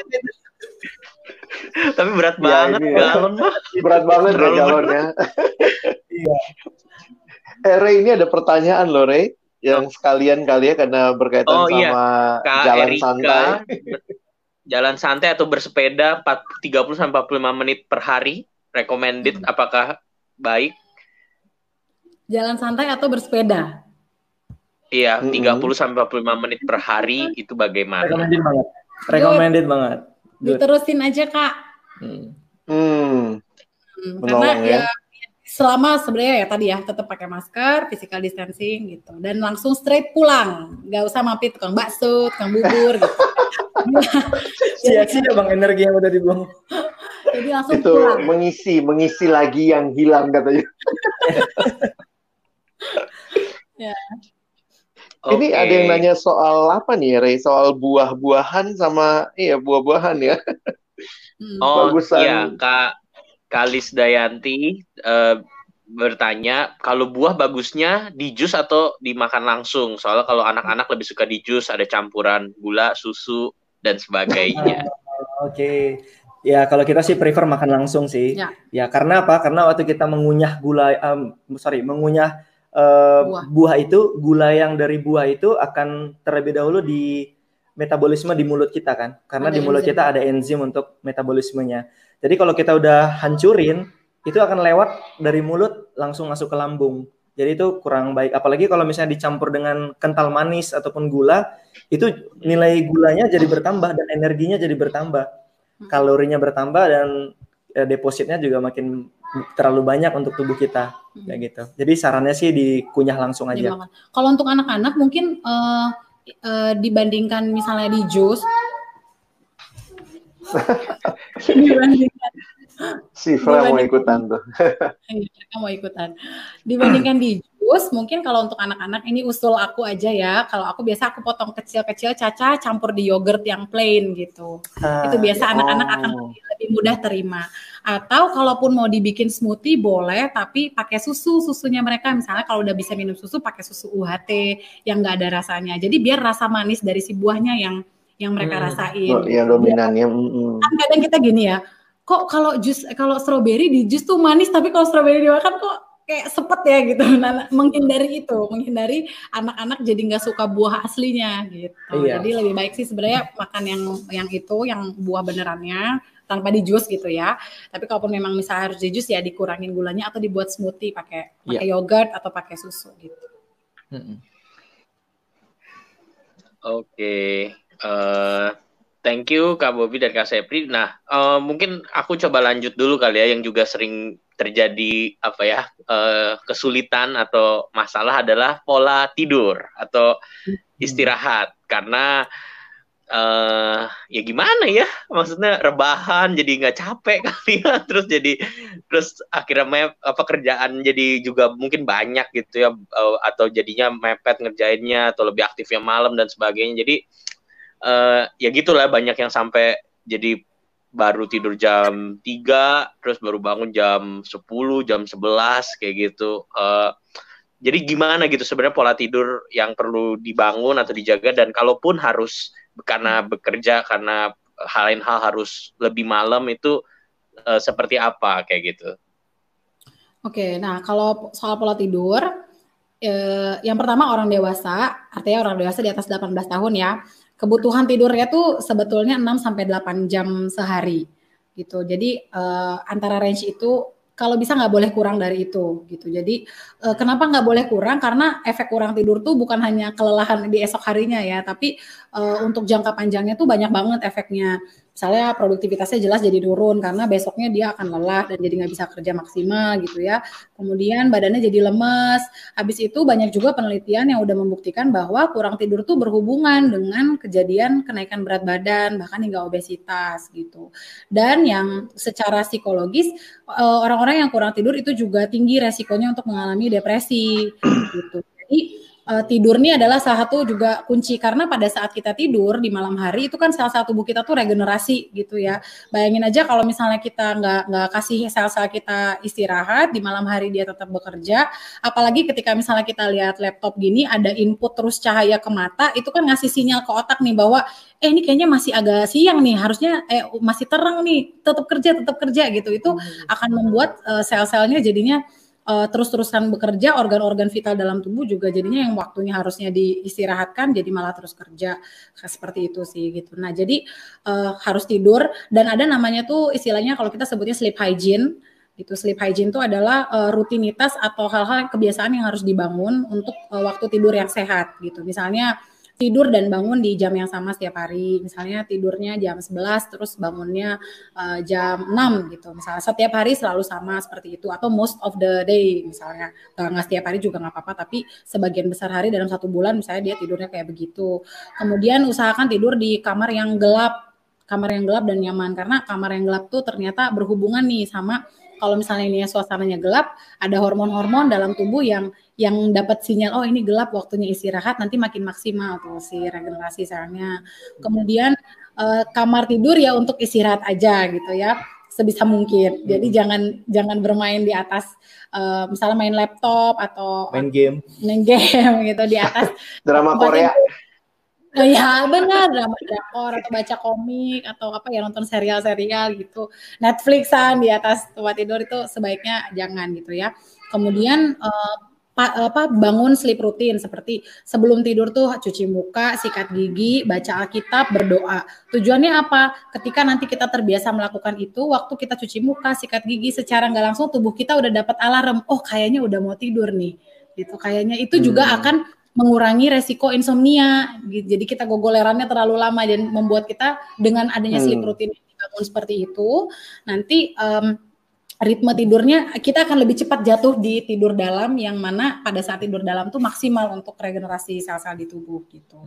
Tapi berat ya, banget ini, galon mah. Berat banget ya galonnya. iya. Eh Ray, ini ada pertanyaan loh Ray yang sekalian kali ya karena berkaitan oh, iya. sama iya. jalan Erika, santai. jalan santai atau bersepeda 30 sampai 45 menit per hari recommended hmm. apakah baik? Jalan santai atau bersepeda? Iya, mm -hmm. 30 sampai 45 menit per hari itu bagaimana? Recommended banget. Recommended Good. banget. Good. Diterusin aja kak. Hmm. hmm. hmm karena ya, ya selama sebenarnya ya tadi ya tetap pakai masker, physical distancing gitu, dan langsung straight pulang, nggak usah mampir tukang bakso, tukang bubur gitu. Sia-sia bang energi yang udah dibuang. Jadi langsung itu pulang. mengisi mengisi lagi yang hilang katanya. ya. Ini okay. ada yang nanya soal apa nih, Ray? Soal buah-buahan sama iya buah-buahan ya. Hmm. Oh Bagusan. iya Kak Kalis Dayanti uh, bertanya kalau buah bagusnya di jus atau dimakan langsung. Soalnya kalau anak-anak lebih suka di jus, ada campuran gula, susu dan sebagainya. Oke. Okay. Ya kalau kita sih prefer makan langsung sih. Ya. ya karena apa? Karena waktu kita mengunyah gula, um, sorry, mengunyah uh, buah. buah itu, gula yang dari buah itu akan terlebih dahulu di metabolisme di mulut kita kan. Karena ada di mulut enzim. kita ada enzim untuk metabolismenya. Jadi kalau kita udah hancurin, itu akan lewat dari mulut langsung masuk ke lambung. Jadi itu kurang baik. Apalagi kalau misalnya dicampur dengan kental manis ataupun gula, itu nilai gulanya jadi bertambah dan energinya jadi bertambah. Hmm. Kalorinya bertambah dan ya, depositnya juga makin terlalu banyak untuk tubuh kita hmm. kayak gitu. Jadi sarannya sih dikunyah langsung aja. Kalau untuk anak-anak mungkin uh, uh, dibandingkan misalnya di jus si Fra mau ikutan tuh. Iya, mau ikutan. Dibandingkan di jus, mungkin kalau untuk anak-anak ini usul aku aja ya. Kalau aku biasa aku potong kecil-kecil caca campur di yogurt yang plain gitu. Ah, itu biasa anak-anak oh. akan lebih mudah terima. Atau kalaupun mau dibikin smoothie boleh, tapi pakai susu. Susunya mereka misalnya kalau udah bisa minum susu pakai susu UHT yang nggak ada rasanya. Jadi biar rasa manis dari si buahnya yang yang mereka hmm. rasain. Oh, yang dominannya. Hmm. Kan kadang kita gini ya, kok kalau jus kalau stroberi di jus tuh manis, tapi kalau stroberi dimakan kok kayak sepet ya gitu. Nah, menghindari itu, menghindari anak-anak jadi nggak suka buah aslinya gitu. Iya. Jadi lebih baik sih sebenarnya makan yang yang itu, yang buah benerannya tanpa di jus gitu ya. Tapi kalaupun memang misalnya harus di jus ya dikurangin gulanya atau dibuat smoothie pakai pakai yeah. yogurt atau pakai susu gitu. -hmm. Oke. Okay. Uh, thank you Kak Bobi dan Kak Sepri. Nah, uh, mungkin aku coba lanjut dulu kali ya yang juga sering terjadi apa ya uh, kesulitan atau masalah adalah pola tidur atau istirahat karena uh, ya gimana ya? Maksudnya rebahan jadi nggak capek kali ya. Terus jadi terus akhirnya mep, apa kerjaan jadi juga mungkin banyak gitu ya. Uh, atau jadinya mepet ngerjainnya atau lebih aktifnya malam dan sebagainya. Jadi uh, ya gitulah banyak yang sampai jadi baru tidur jam 3 terus baru bangun jam 10 jam 11 kayak gitu. Uh, jadi gimana gitu sebenarnya pola tidur yang perlu dibangun atau dijaga. Dan kalaupun harus karena bekerja karena hal lain hal harus lebih malam itu uh, seperti apa kayak gitu Oke, nah kalau soal pola tidur, eh, yang pertama orang dewasa, artinya orang dewasa di atas 18 tahun ya, kebutuhan tidurnya tuh sebetulnya 6 sampai 8 jam sehari gitu. Jadi uh, antara range itu kalau bisa nggak boleh kurang dari itu gitu. Jadi uh, kenapa nggak boleh kurang? Karena efek kurang tidur tuh bukan hanya kelelahan di esok harinya ya, tapi uh, untuk jangka panjangnya tuh banyak banget efeknya misalnya produktivitasnya jelas jadi turun karena besoknya dia akan lelah dan jadi nggak bisa kerja maksimal gitu ya. Kemudian badannya jadi lemes. Habis itu banyak juga penelitian yang udah membuktikan bahwa kurang tidur tuh berhubungan dengan kejadian kenaikan berat badan bahkan hingga obesitas gitu. Dan yang secara psikologis eh, orang-orang yang kurang tidur itu juga tinggi resikonya untuk mengalami depresi gitu. Jadi uh, tidur ini adalah salah satu juga kunci karena pada saat kita tidur di malam hari itu kan sel-sel tubuh kita tuh regenerasi gitu ya. Bayangin aja kalau misalnya kita nggak nggak kasih sel-sel kita istirahat di malam hari dia tetap bekerja, apalagi ketika misalnya kita lihat laptop gini ada input terus cahaya ke mata itu kan ngasih sinyal ke otak nih bahwa eh ini kayaknya masih agak siang nih harusnya eh masih terang nih tetap kerja tetap kerja gitu itu hmm. akan membuat uh, sel-selnya jadinya uh, terus-terusan bekerja, organ-organ vital dalam tubuh juga jadinya yang waktunya harusnya diistirahatkan jadi malah terus kerja seperti itu sih gitu. Nah jadi uh, harus tidur dan ada namanya tuh istilahnya kalau kita sebutnya sleep hygiene itu sleep hygiene itu adalah uh, rutinitas atau hal-hal kebiasaan yang harus dibangun untuk uh, waktu tidur yang sehat gitu. Misalnya tidur dan bangun di jam yang sama setiap hari. Misalnya tidurnya jam 11 terus bangunnya uh, jam 6 gitu. Misalnya setiap hari selalu sama seperti itu atau most of the day misalnya. Nggak setiap hari juga nggak apa-apa tapi sebagian besar hari dalam satu bulan misalnya dia tidurnya kayak begitu. Kemudian usahakan tidur di kamar yang gelap kamar yang gelap dan nyaman karena kamar yang gelap tuh ternyata berhubungan nih sama kalau misalnya ini suasananya gelap ada hormon-hormon dalam tubuh yang yang dapat sinyal oh ini gelap waktunya istirahat nanti makin maksimal tuh si regenerasi selnya. Kemudian uh, kamar tidur ya untuk istirahat aja gitu ya sebisa mungkin. Hmm. Jadi jangan jangan bermain di atas uh, misalnya main laptop atau main game. Main game gitu di atas drama Korea. Iya benar drama drakor atau baca komik atau apa ya nonton serial-serial gitu Netflixan di atas tempat tidur itu sebaiknya jangan gitu ya. Kemudian uh, apa bangun sleep rutin seperti sebelum tidur tuh cuci muka, sikat gigi, baca Alkitab, berdoa. Tujuannya apa? Ketika nanti kita terbiasa melakukan itu, waktu kita cuci muka, sikat gigi secara nggak langsung tubuh kita udah dapat alarm. Oh, kayaknya udah mau tidur nih. Gitu. Kayaknya itu juga hmm. akan mengurangi resiko insomnia. Jadi kita gogolerannya terlalu lama dan membuat kita dengan adanya sleep hmm. rutin bangun seperti itu, nanti um, ritme tidurnya kita akan lebih cepat jatuh di tidur dalam yang mana pada saat tidur dalam tuh maksimal untuk regenerasi sel-sel di tubuh gitu.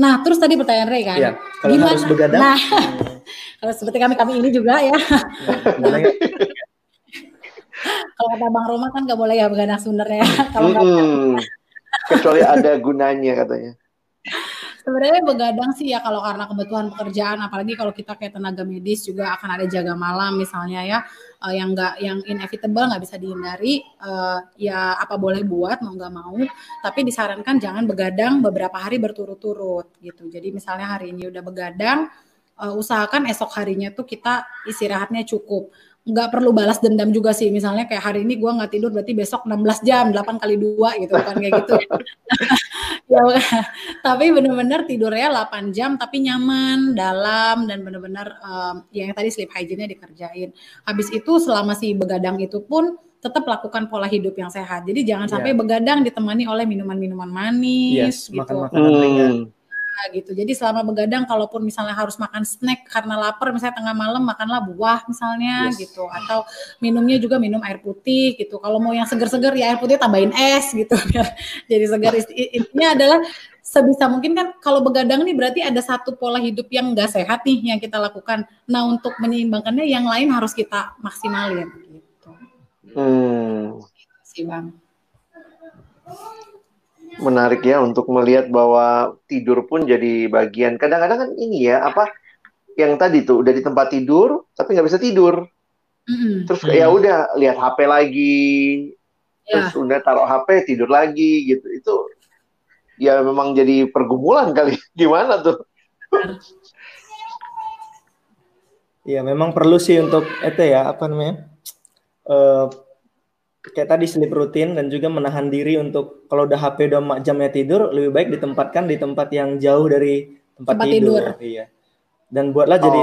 Nah, terus tadi pertanyaan Ray kan, ya, kalau gimana? Harus begadang, nah, kalau seperti kami kami ini juga ya. nah, kalau kata Bang Roma kan nggak boleh ya begadang sebenarnya. kalau hmm, kecuali ada gunanya katanya. Sebenarnya begadang sih ya kalau karena kebutuhan pekerjaan, apalagi kalau kita kayak tenaga medis juga akan ada jaga malam misalnya ya, uh, yang nggak yang inevitable nggak bisa dihindari, uh, ya apa boleh buat mau nggak mau, tapi disarankan jangan begadang beberapa hari berturut-turut gitu. Jadi misalnya hari ini udah begadang, uh, usahakan esok harinya tuh kita istirahatnya cukup nggak perlu balas dendam juga sih. Misalnya kayak hari ini gue nggak tidur berarti besok 16 jam 8 kali dua gitu kan kayak gitu. Ya tapi bener-bener tidurnya 8 jam tapi nyaman dalam dan bener-bener um, ya yang tadi sleep hygiene-nya dikerjain. Habis itu selama si begadang itu pun tetap lakukan pola hidup yang sehat. Jadi jangan yeah. sampai begadang ditemani oleh minuman-minuman manis yes, gitu. makan makanan hmm gitu. Jadi selama begadang kalaupun misalnya harus makan snack karena lapar misalnya tengah malam makanlah buah misalnya yes. gitu atau minumnya juga minum air putih gitu. Kalau mau yang seger-seger ya air putih tambahin es gitu jadi segar. Intinya adalah sebisa mungkin kan kalau begadang nih berarti ada satu pola hidup yang enggak sehat nih yang kita lakukan. Nah, untuk menyeimbangkannya yang lain harus kita maksimalin gitu. Hmm. Gitu sih, Bang menarik ya untuk melihat bahwa tidur pun jadi bagian. Kadang-kadang kan ini ya apa yang tadi tuh udah di tempat tidur tapi nggak bisa tidur. Mm-hmm. Terus ya udah lihat HP lagi, yeah. terus udah taruh HP tidur lagi gitu. Itu ya memang jadi pergumulan kali. Gimana tuh? Ya memang perlu sih untuk itu ya apa namanya uh, kayak tadi sleep rutin dan juga menahan diri untuk kalau udah HP udah jamnya tidur lebih baik ditempatkan di tempat yang jauh dari tempat, tempat tidur. tidur. Iya. Dan buatlah oh. jadi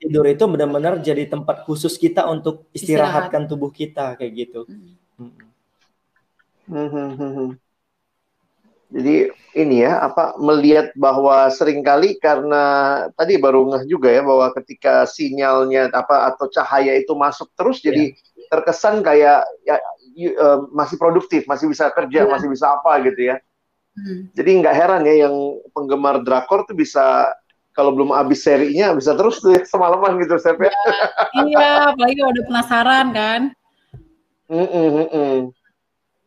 tidur itu benar-benar jadi tempat khusus kita untuk istirahatkan Istirahat. tubuh kita kayak gitu. Hmm. Hmm. Jadi ini ya apa melihat bahwa sering kali karena tadi baru ngeh juga ya bahwa ketika sinyalnya apa atau cahaya itu masuk terus yeah. jadi terkesan kayak ya, uh, masih produktif, masih bisa kerja, yeah. masih bisa apa gitu ya. Hmm. Jadi nggak heran ya yang penggemar drakor tuh bisa kalau belum habis serinya bisa terus tuh ya, semalaman gitu Step ya. iya, apalagi udah penasaran kan. Mm -mm, mm -mm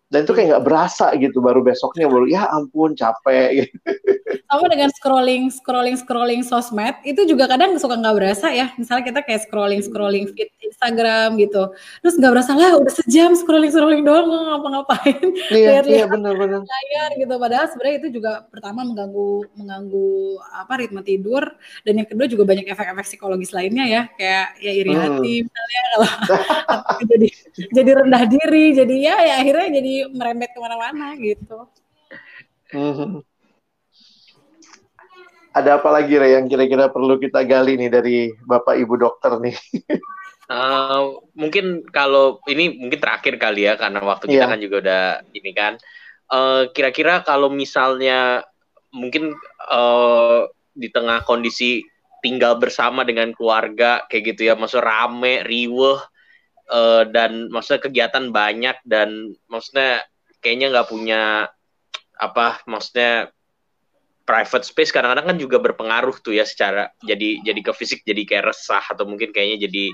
dan itu kayak nggak berasa gitu baru besoknya baru ya ampun capek. Gitu. sama dengan scrolling scrolling scrolling sosmed itu juga kadang suka nggak berasa ya. Misalnya kita kayak scrolling scrolling feed Instagram gitu. Terus nggak berasa lah udah sejam scrolling scrolling doang nggak ngapa-ngapain. Iya, lihat iya, bener-bener. layar gitu. Padahal sebenarnya itu juga pertama mengganggu mengganggu apa ritme tidur. Dan yang kedua juga banyak efek-efek psikologis lainnya ya. Kayak ya iri hmm. hati misalnya kalau jadi jadi rendah diri. Jadi ya, ya akhirnya jadi merembet ke mana-mana gitu. Hmm. Ada apa lagi Ray, yang kira-kira perlu kita gali nih dari Bapak Ibu dokter nih? uh, mungkin kalau ini mungkin terakhir kali ya karena waktu kita yeah. kan juga udah ini kan. Uh, kira-kira kalau misalnya mungkin uh, di tengah kondisi tinggal bersama dengan keluarga kayak gitu ya, maksud rame, riweh, uh, dan maksudnya kegiatan banyak dan maksudnya kayaknya nggak punya apa maksudnya private space kadang-kadang kan juga berpengaruh tuh ya secara jadi jadi ke fisik jadi kayak resah atau mungkin kayaknya jadi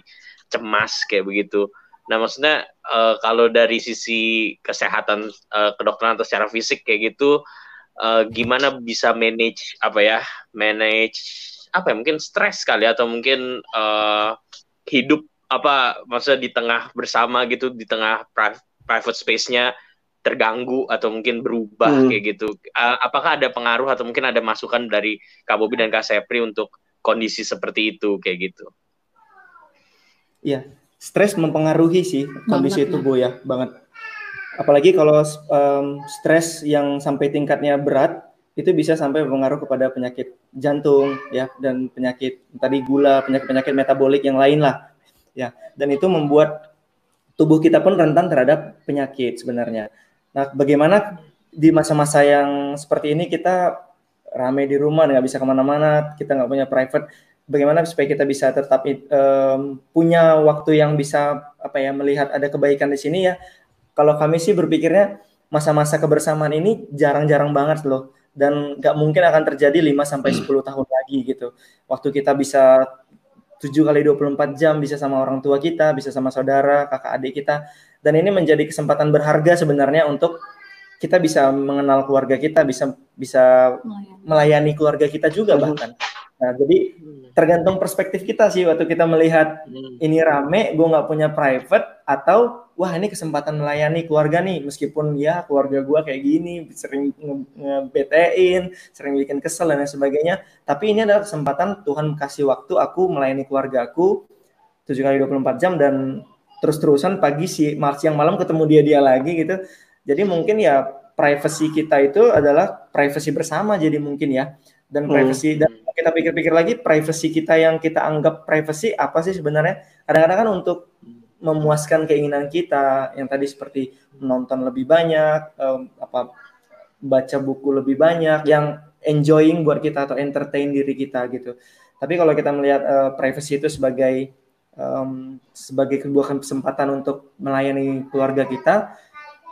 cemas kayak begitu. Nah maksudnya uh, kalau dari sisi kesehatan uh, kedokteran atau secara fisik kayak gitu uh, gimana bisa manage apa ya manage apa ya mungkin stres kali atau mungkin uh, hidup apa maksudnya di tengah bersama gitu di tengah private space-nya terganggu atau mungkin berubah hmm. kayak gitu. Uh, apakah ada pengaruh atau mungkin ada masukan dari Kak Bobi dan Kak Sepri untuk kondisi seperti itu kayak gitu? Iya, stres mempengaruhi sih kondisi itu Bu ya, banget. Apalagi kalau um, stres yang sampai tingkatnya berat, itu bisa sampai berpengaruh kepada penyakit jantung ya dan penyakit tadi gula, penyakit-penyakit metabolik yang lain lah. Ya, dan itu membuat tubuh kita pun rentan terhadap penyakit sebenarnya. Nah, bagaimana di masa-masa yang seperti ini kita rame di rumah, nggak bisa ke mana-mana, kita nggak punya private, bagaimana supaya kita bisa tetap um, punya waktu yang bisa apa ya melihat ada kebaikan di sini ya. Kalau kami sih berpikirnya masa-masa kebersamaan ini jarang-jarang banget loh dan nggak mungkin akan terjadi 5 sampai 10 tahun lagi gitu. Waktu kita bisa 7 kali 24 jam bisa sama orang tua kita, bisa sama saudara, kakak adik kita dan ini menjadi kesempatan berharga sebenarnya untuk kita bisa mengenal keluarga kita, bisa bisa melayani keluarga kita juga bahkan. Nah, jadi tergantung perspektif kita sih waktu kita melihat hmm. ini rame, gue nggak punya private atau wah ini kesempatan melayani keluarga nih, meskipun ya keluarga gue kayak gini sering ngebetein, sering bikin kesel dan sebagainya. Tapi ini adalah kesempatan Tuhan kasih waktu aku melayani keluarga aku 7 kali 24 jam dan terus-terusan pagi si Mars yang malam ketemu dia dia lagi gitu. Jadi mungkin ya privacy kita itu adalah privacy bersama jadi mungkin ya. Dan hmm. privacy hmm. dan kita pikir-pikir lagi privacy kita yang kita anggap privacy apa sih sebenarnya? Kadang-kadang kan untuk memuaskan keinginan kita yang tadi seperti menonton lebih banyak, um, apa baca buku lebih banyak, yang enjoying buat kita atau entertain diri kita gitu. Tapi kalau kita melihat uh, privacy itu sebagai um, sebagai sebuah kesempatan untuk melayani keluarga kita,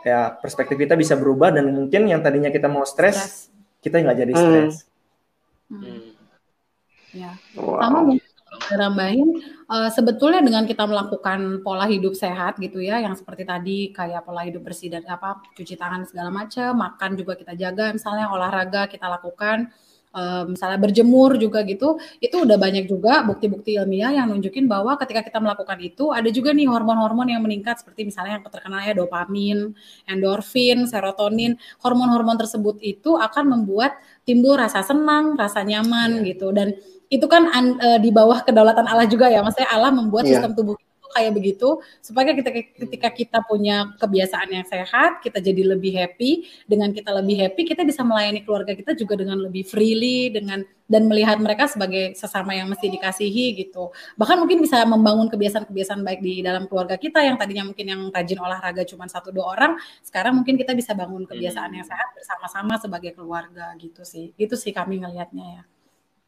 ya perspektif kita bisa berubah dan mungkin yang tadinya kita mau stres, kita nggak jadi hmm. stres. Hmm. Hmm. Ya, wow. sama mungkin nambahin uh, sebetulnya dengan kita melakukan pola hidup sehat gitu ya yang seperti tadi kayak pola hidup bersih dan apa cuci tangan segala macam makan juga kita jaga misalnya olahraga kita lakukan um, misalnya berjemur juga gitu, itu udah banyak juga bukti-bukti ilmiah yang nunjukin bahwa ketika kita melakukan itu ada juga nih hormon-hormon yang meningkat seperti misalnya yang terkenal ya dopamin, endorfin, serotonin. Hormon-hormon tersebut itu akan membuat timbul rasa senang, rasa nyaman yeah. gitu dan itu kan uh, di bawah kedaulatan Allah juga ya, maksudnya Allah membuat yeah. sistem tubuh kayak begitu supaya kita ketika kita punya kebiasaan yang sehat kita jadi lebih happy. Dengan kita lebih happy kita bisa melayani keluarga kita juga dengan lebih freely dengan dan melihat mereka sebagai sesama yang mesti dikasihi gitu. Bahkan mungkin bisa membangun kebiasaan-kebiasaan baik di dalam keluarga kita yang tadinya mungkin yang rajin olahraga cuma satu dua orang sekarang mungkin kita bisa bangun kebiasaan yang sehat bersama-sama sebagai keluarga gitu sih. Itu sih kami ngelihatnya ya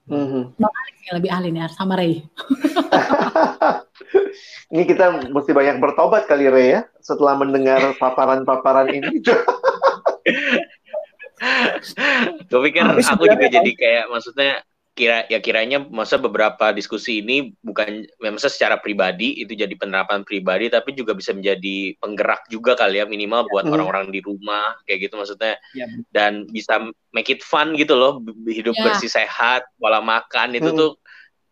Mm-hmm. Bang Alex yang lebih ahli nih sama Ray. ini kita mesti banyak bertobat kali Ray ya setelah mendengar paparan-paparan ini. Gue pikir aku juga jadi kayak maksudnya kira ya kiranya masa beberapa diskusi ini bukan ya masa secara pribadi itu jadi penerapan pribadi tapi juga bisa menjadi penggerak juga kali ya minimal buat hmm. orang-orang di rumah kayak gitu maksudnya ya. dan bisa make it fun gitu loh hidup ya. bersih sehat pola makan itu hmm. tuh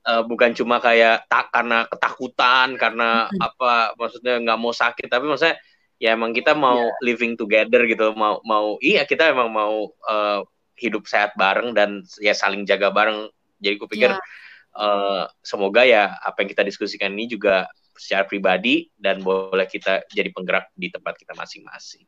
uh, bukan cuma kayak tak karena ketakutan karena hmm. apa maksudnya nggak mau sakit tapi maksudnya ya emang kita mau ya. living together gitu mau mau iya kita emang mau uh, hidup sehat bareng dan ya saling jaga bareng. Jadi gue pikir yeah. Iya. uh, semoga ya apa yang kita diskusikan ini juga secara pribadi dan boleh kita jadi penggerak di tempat kita masing-masing.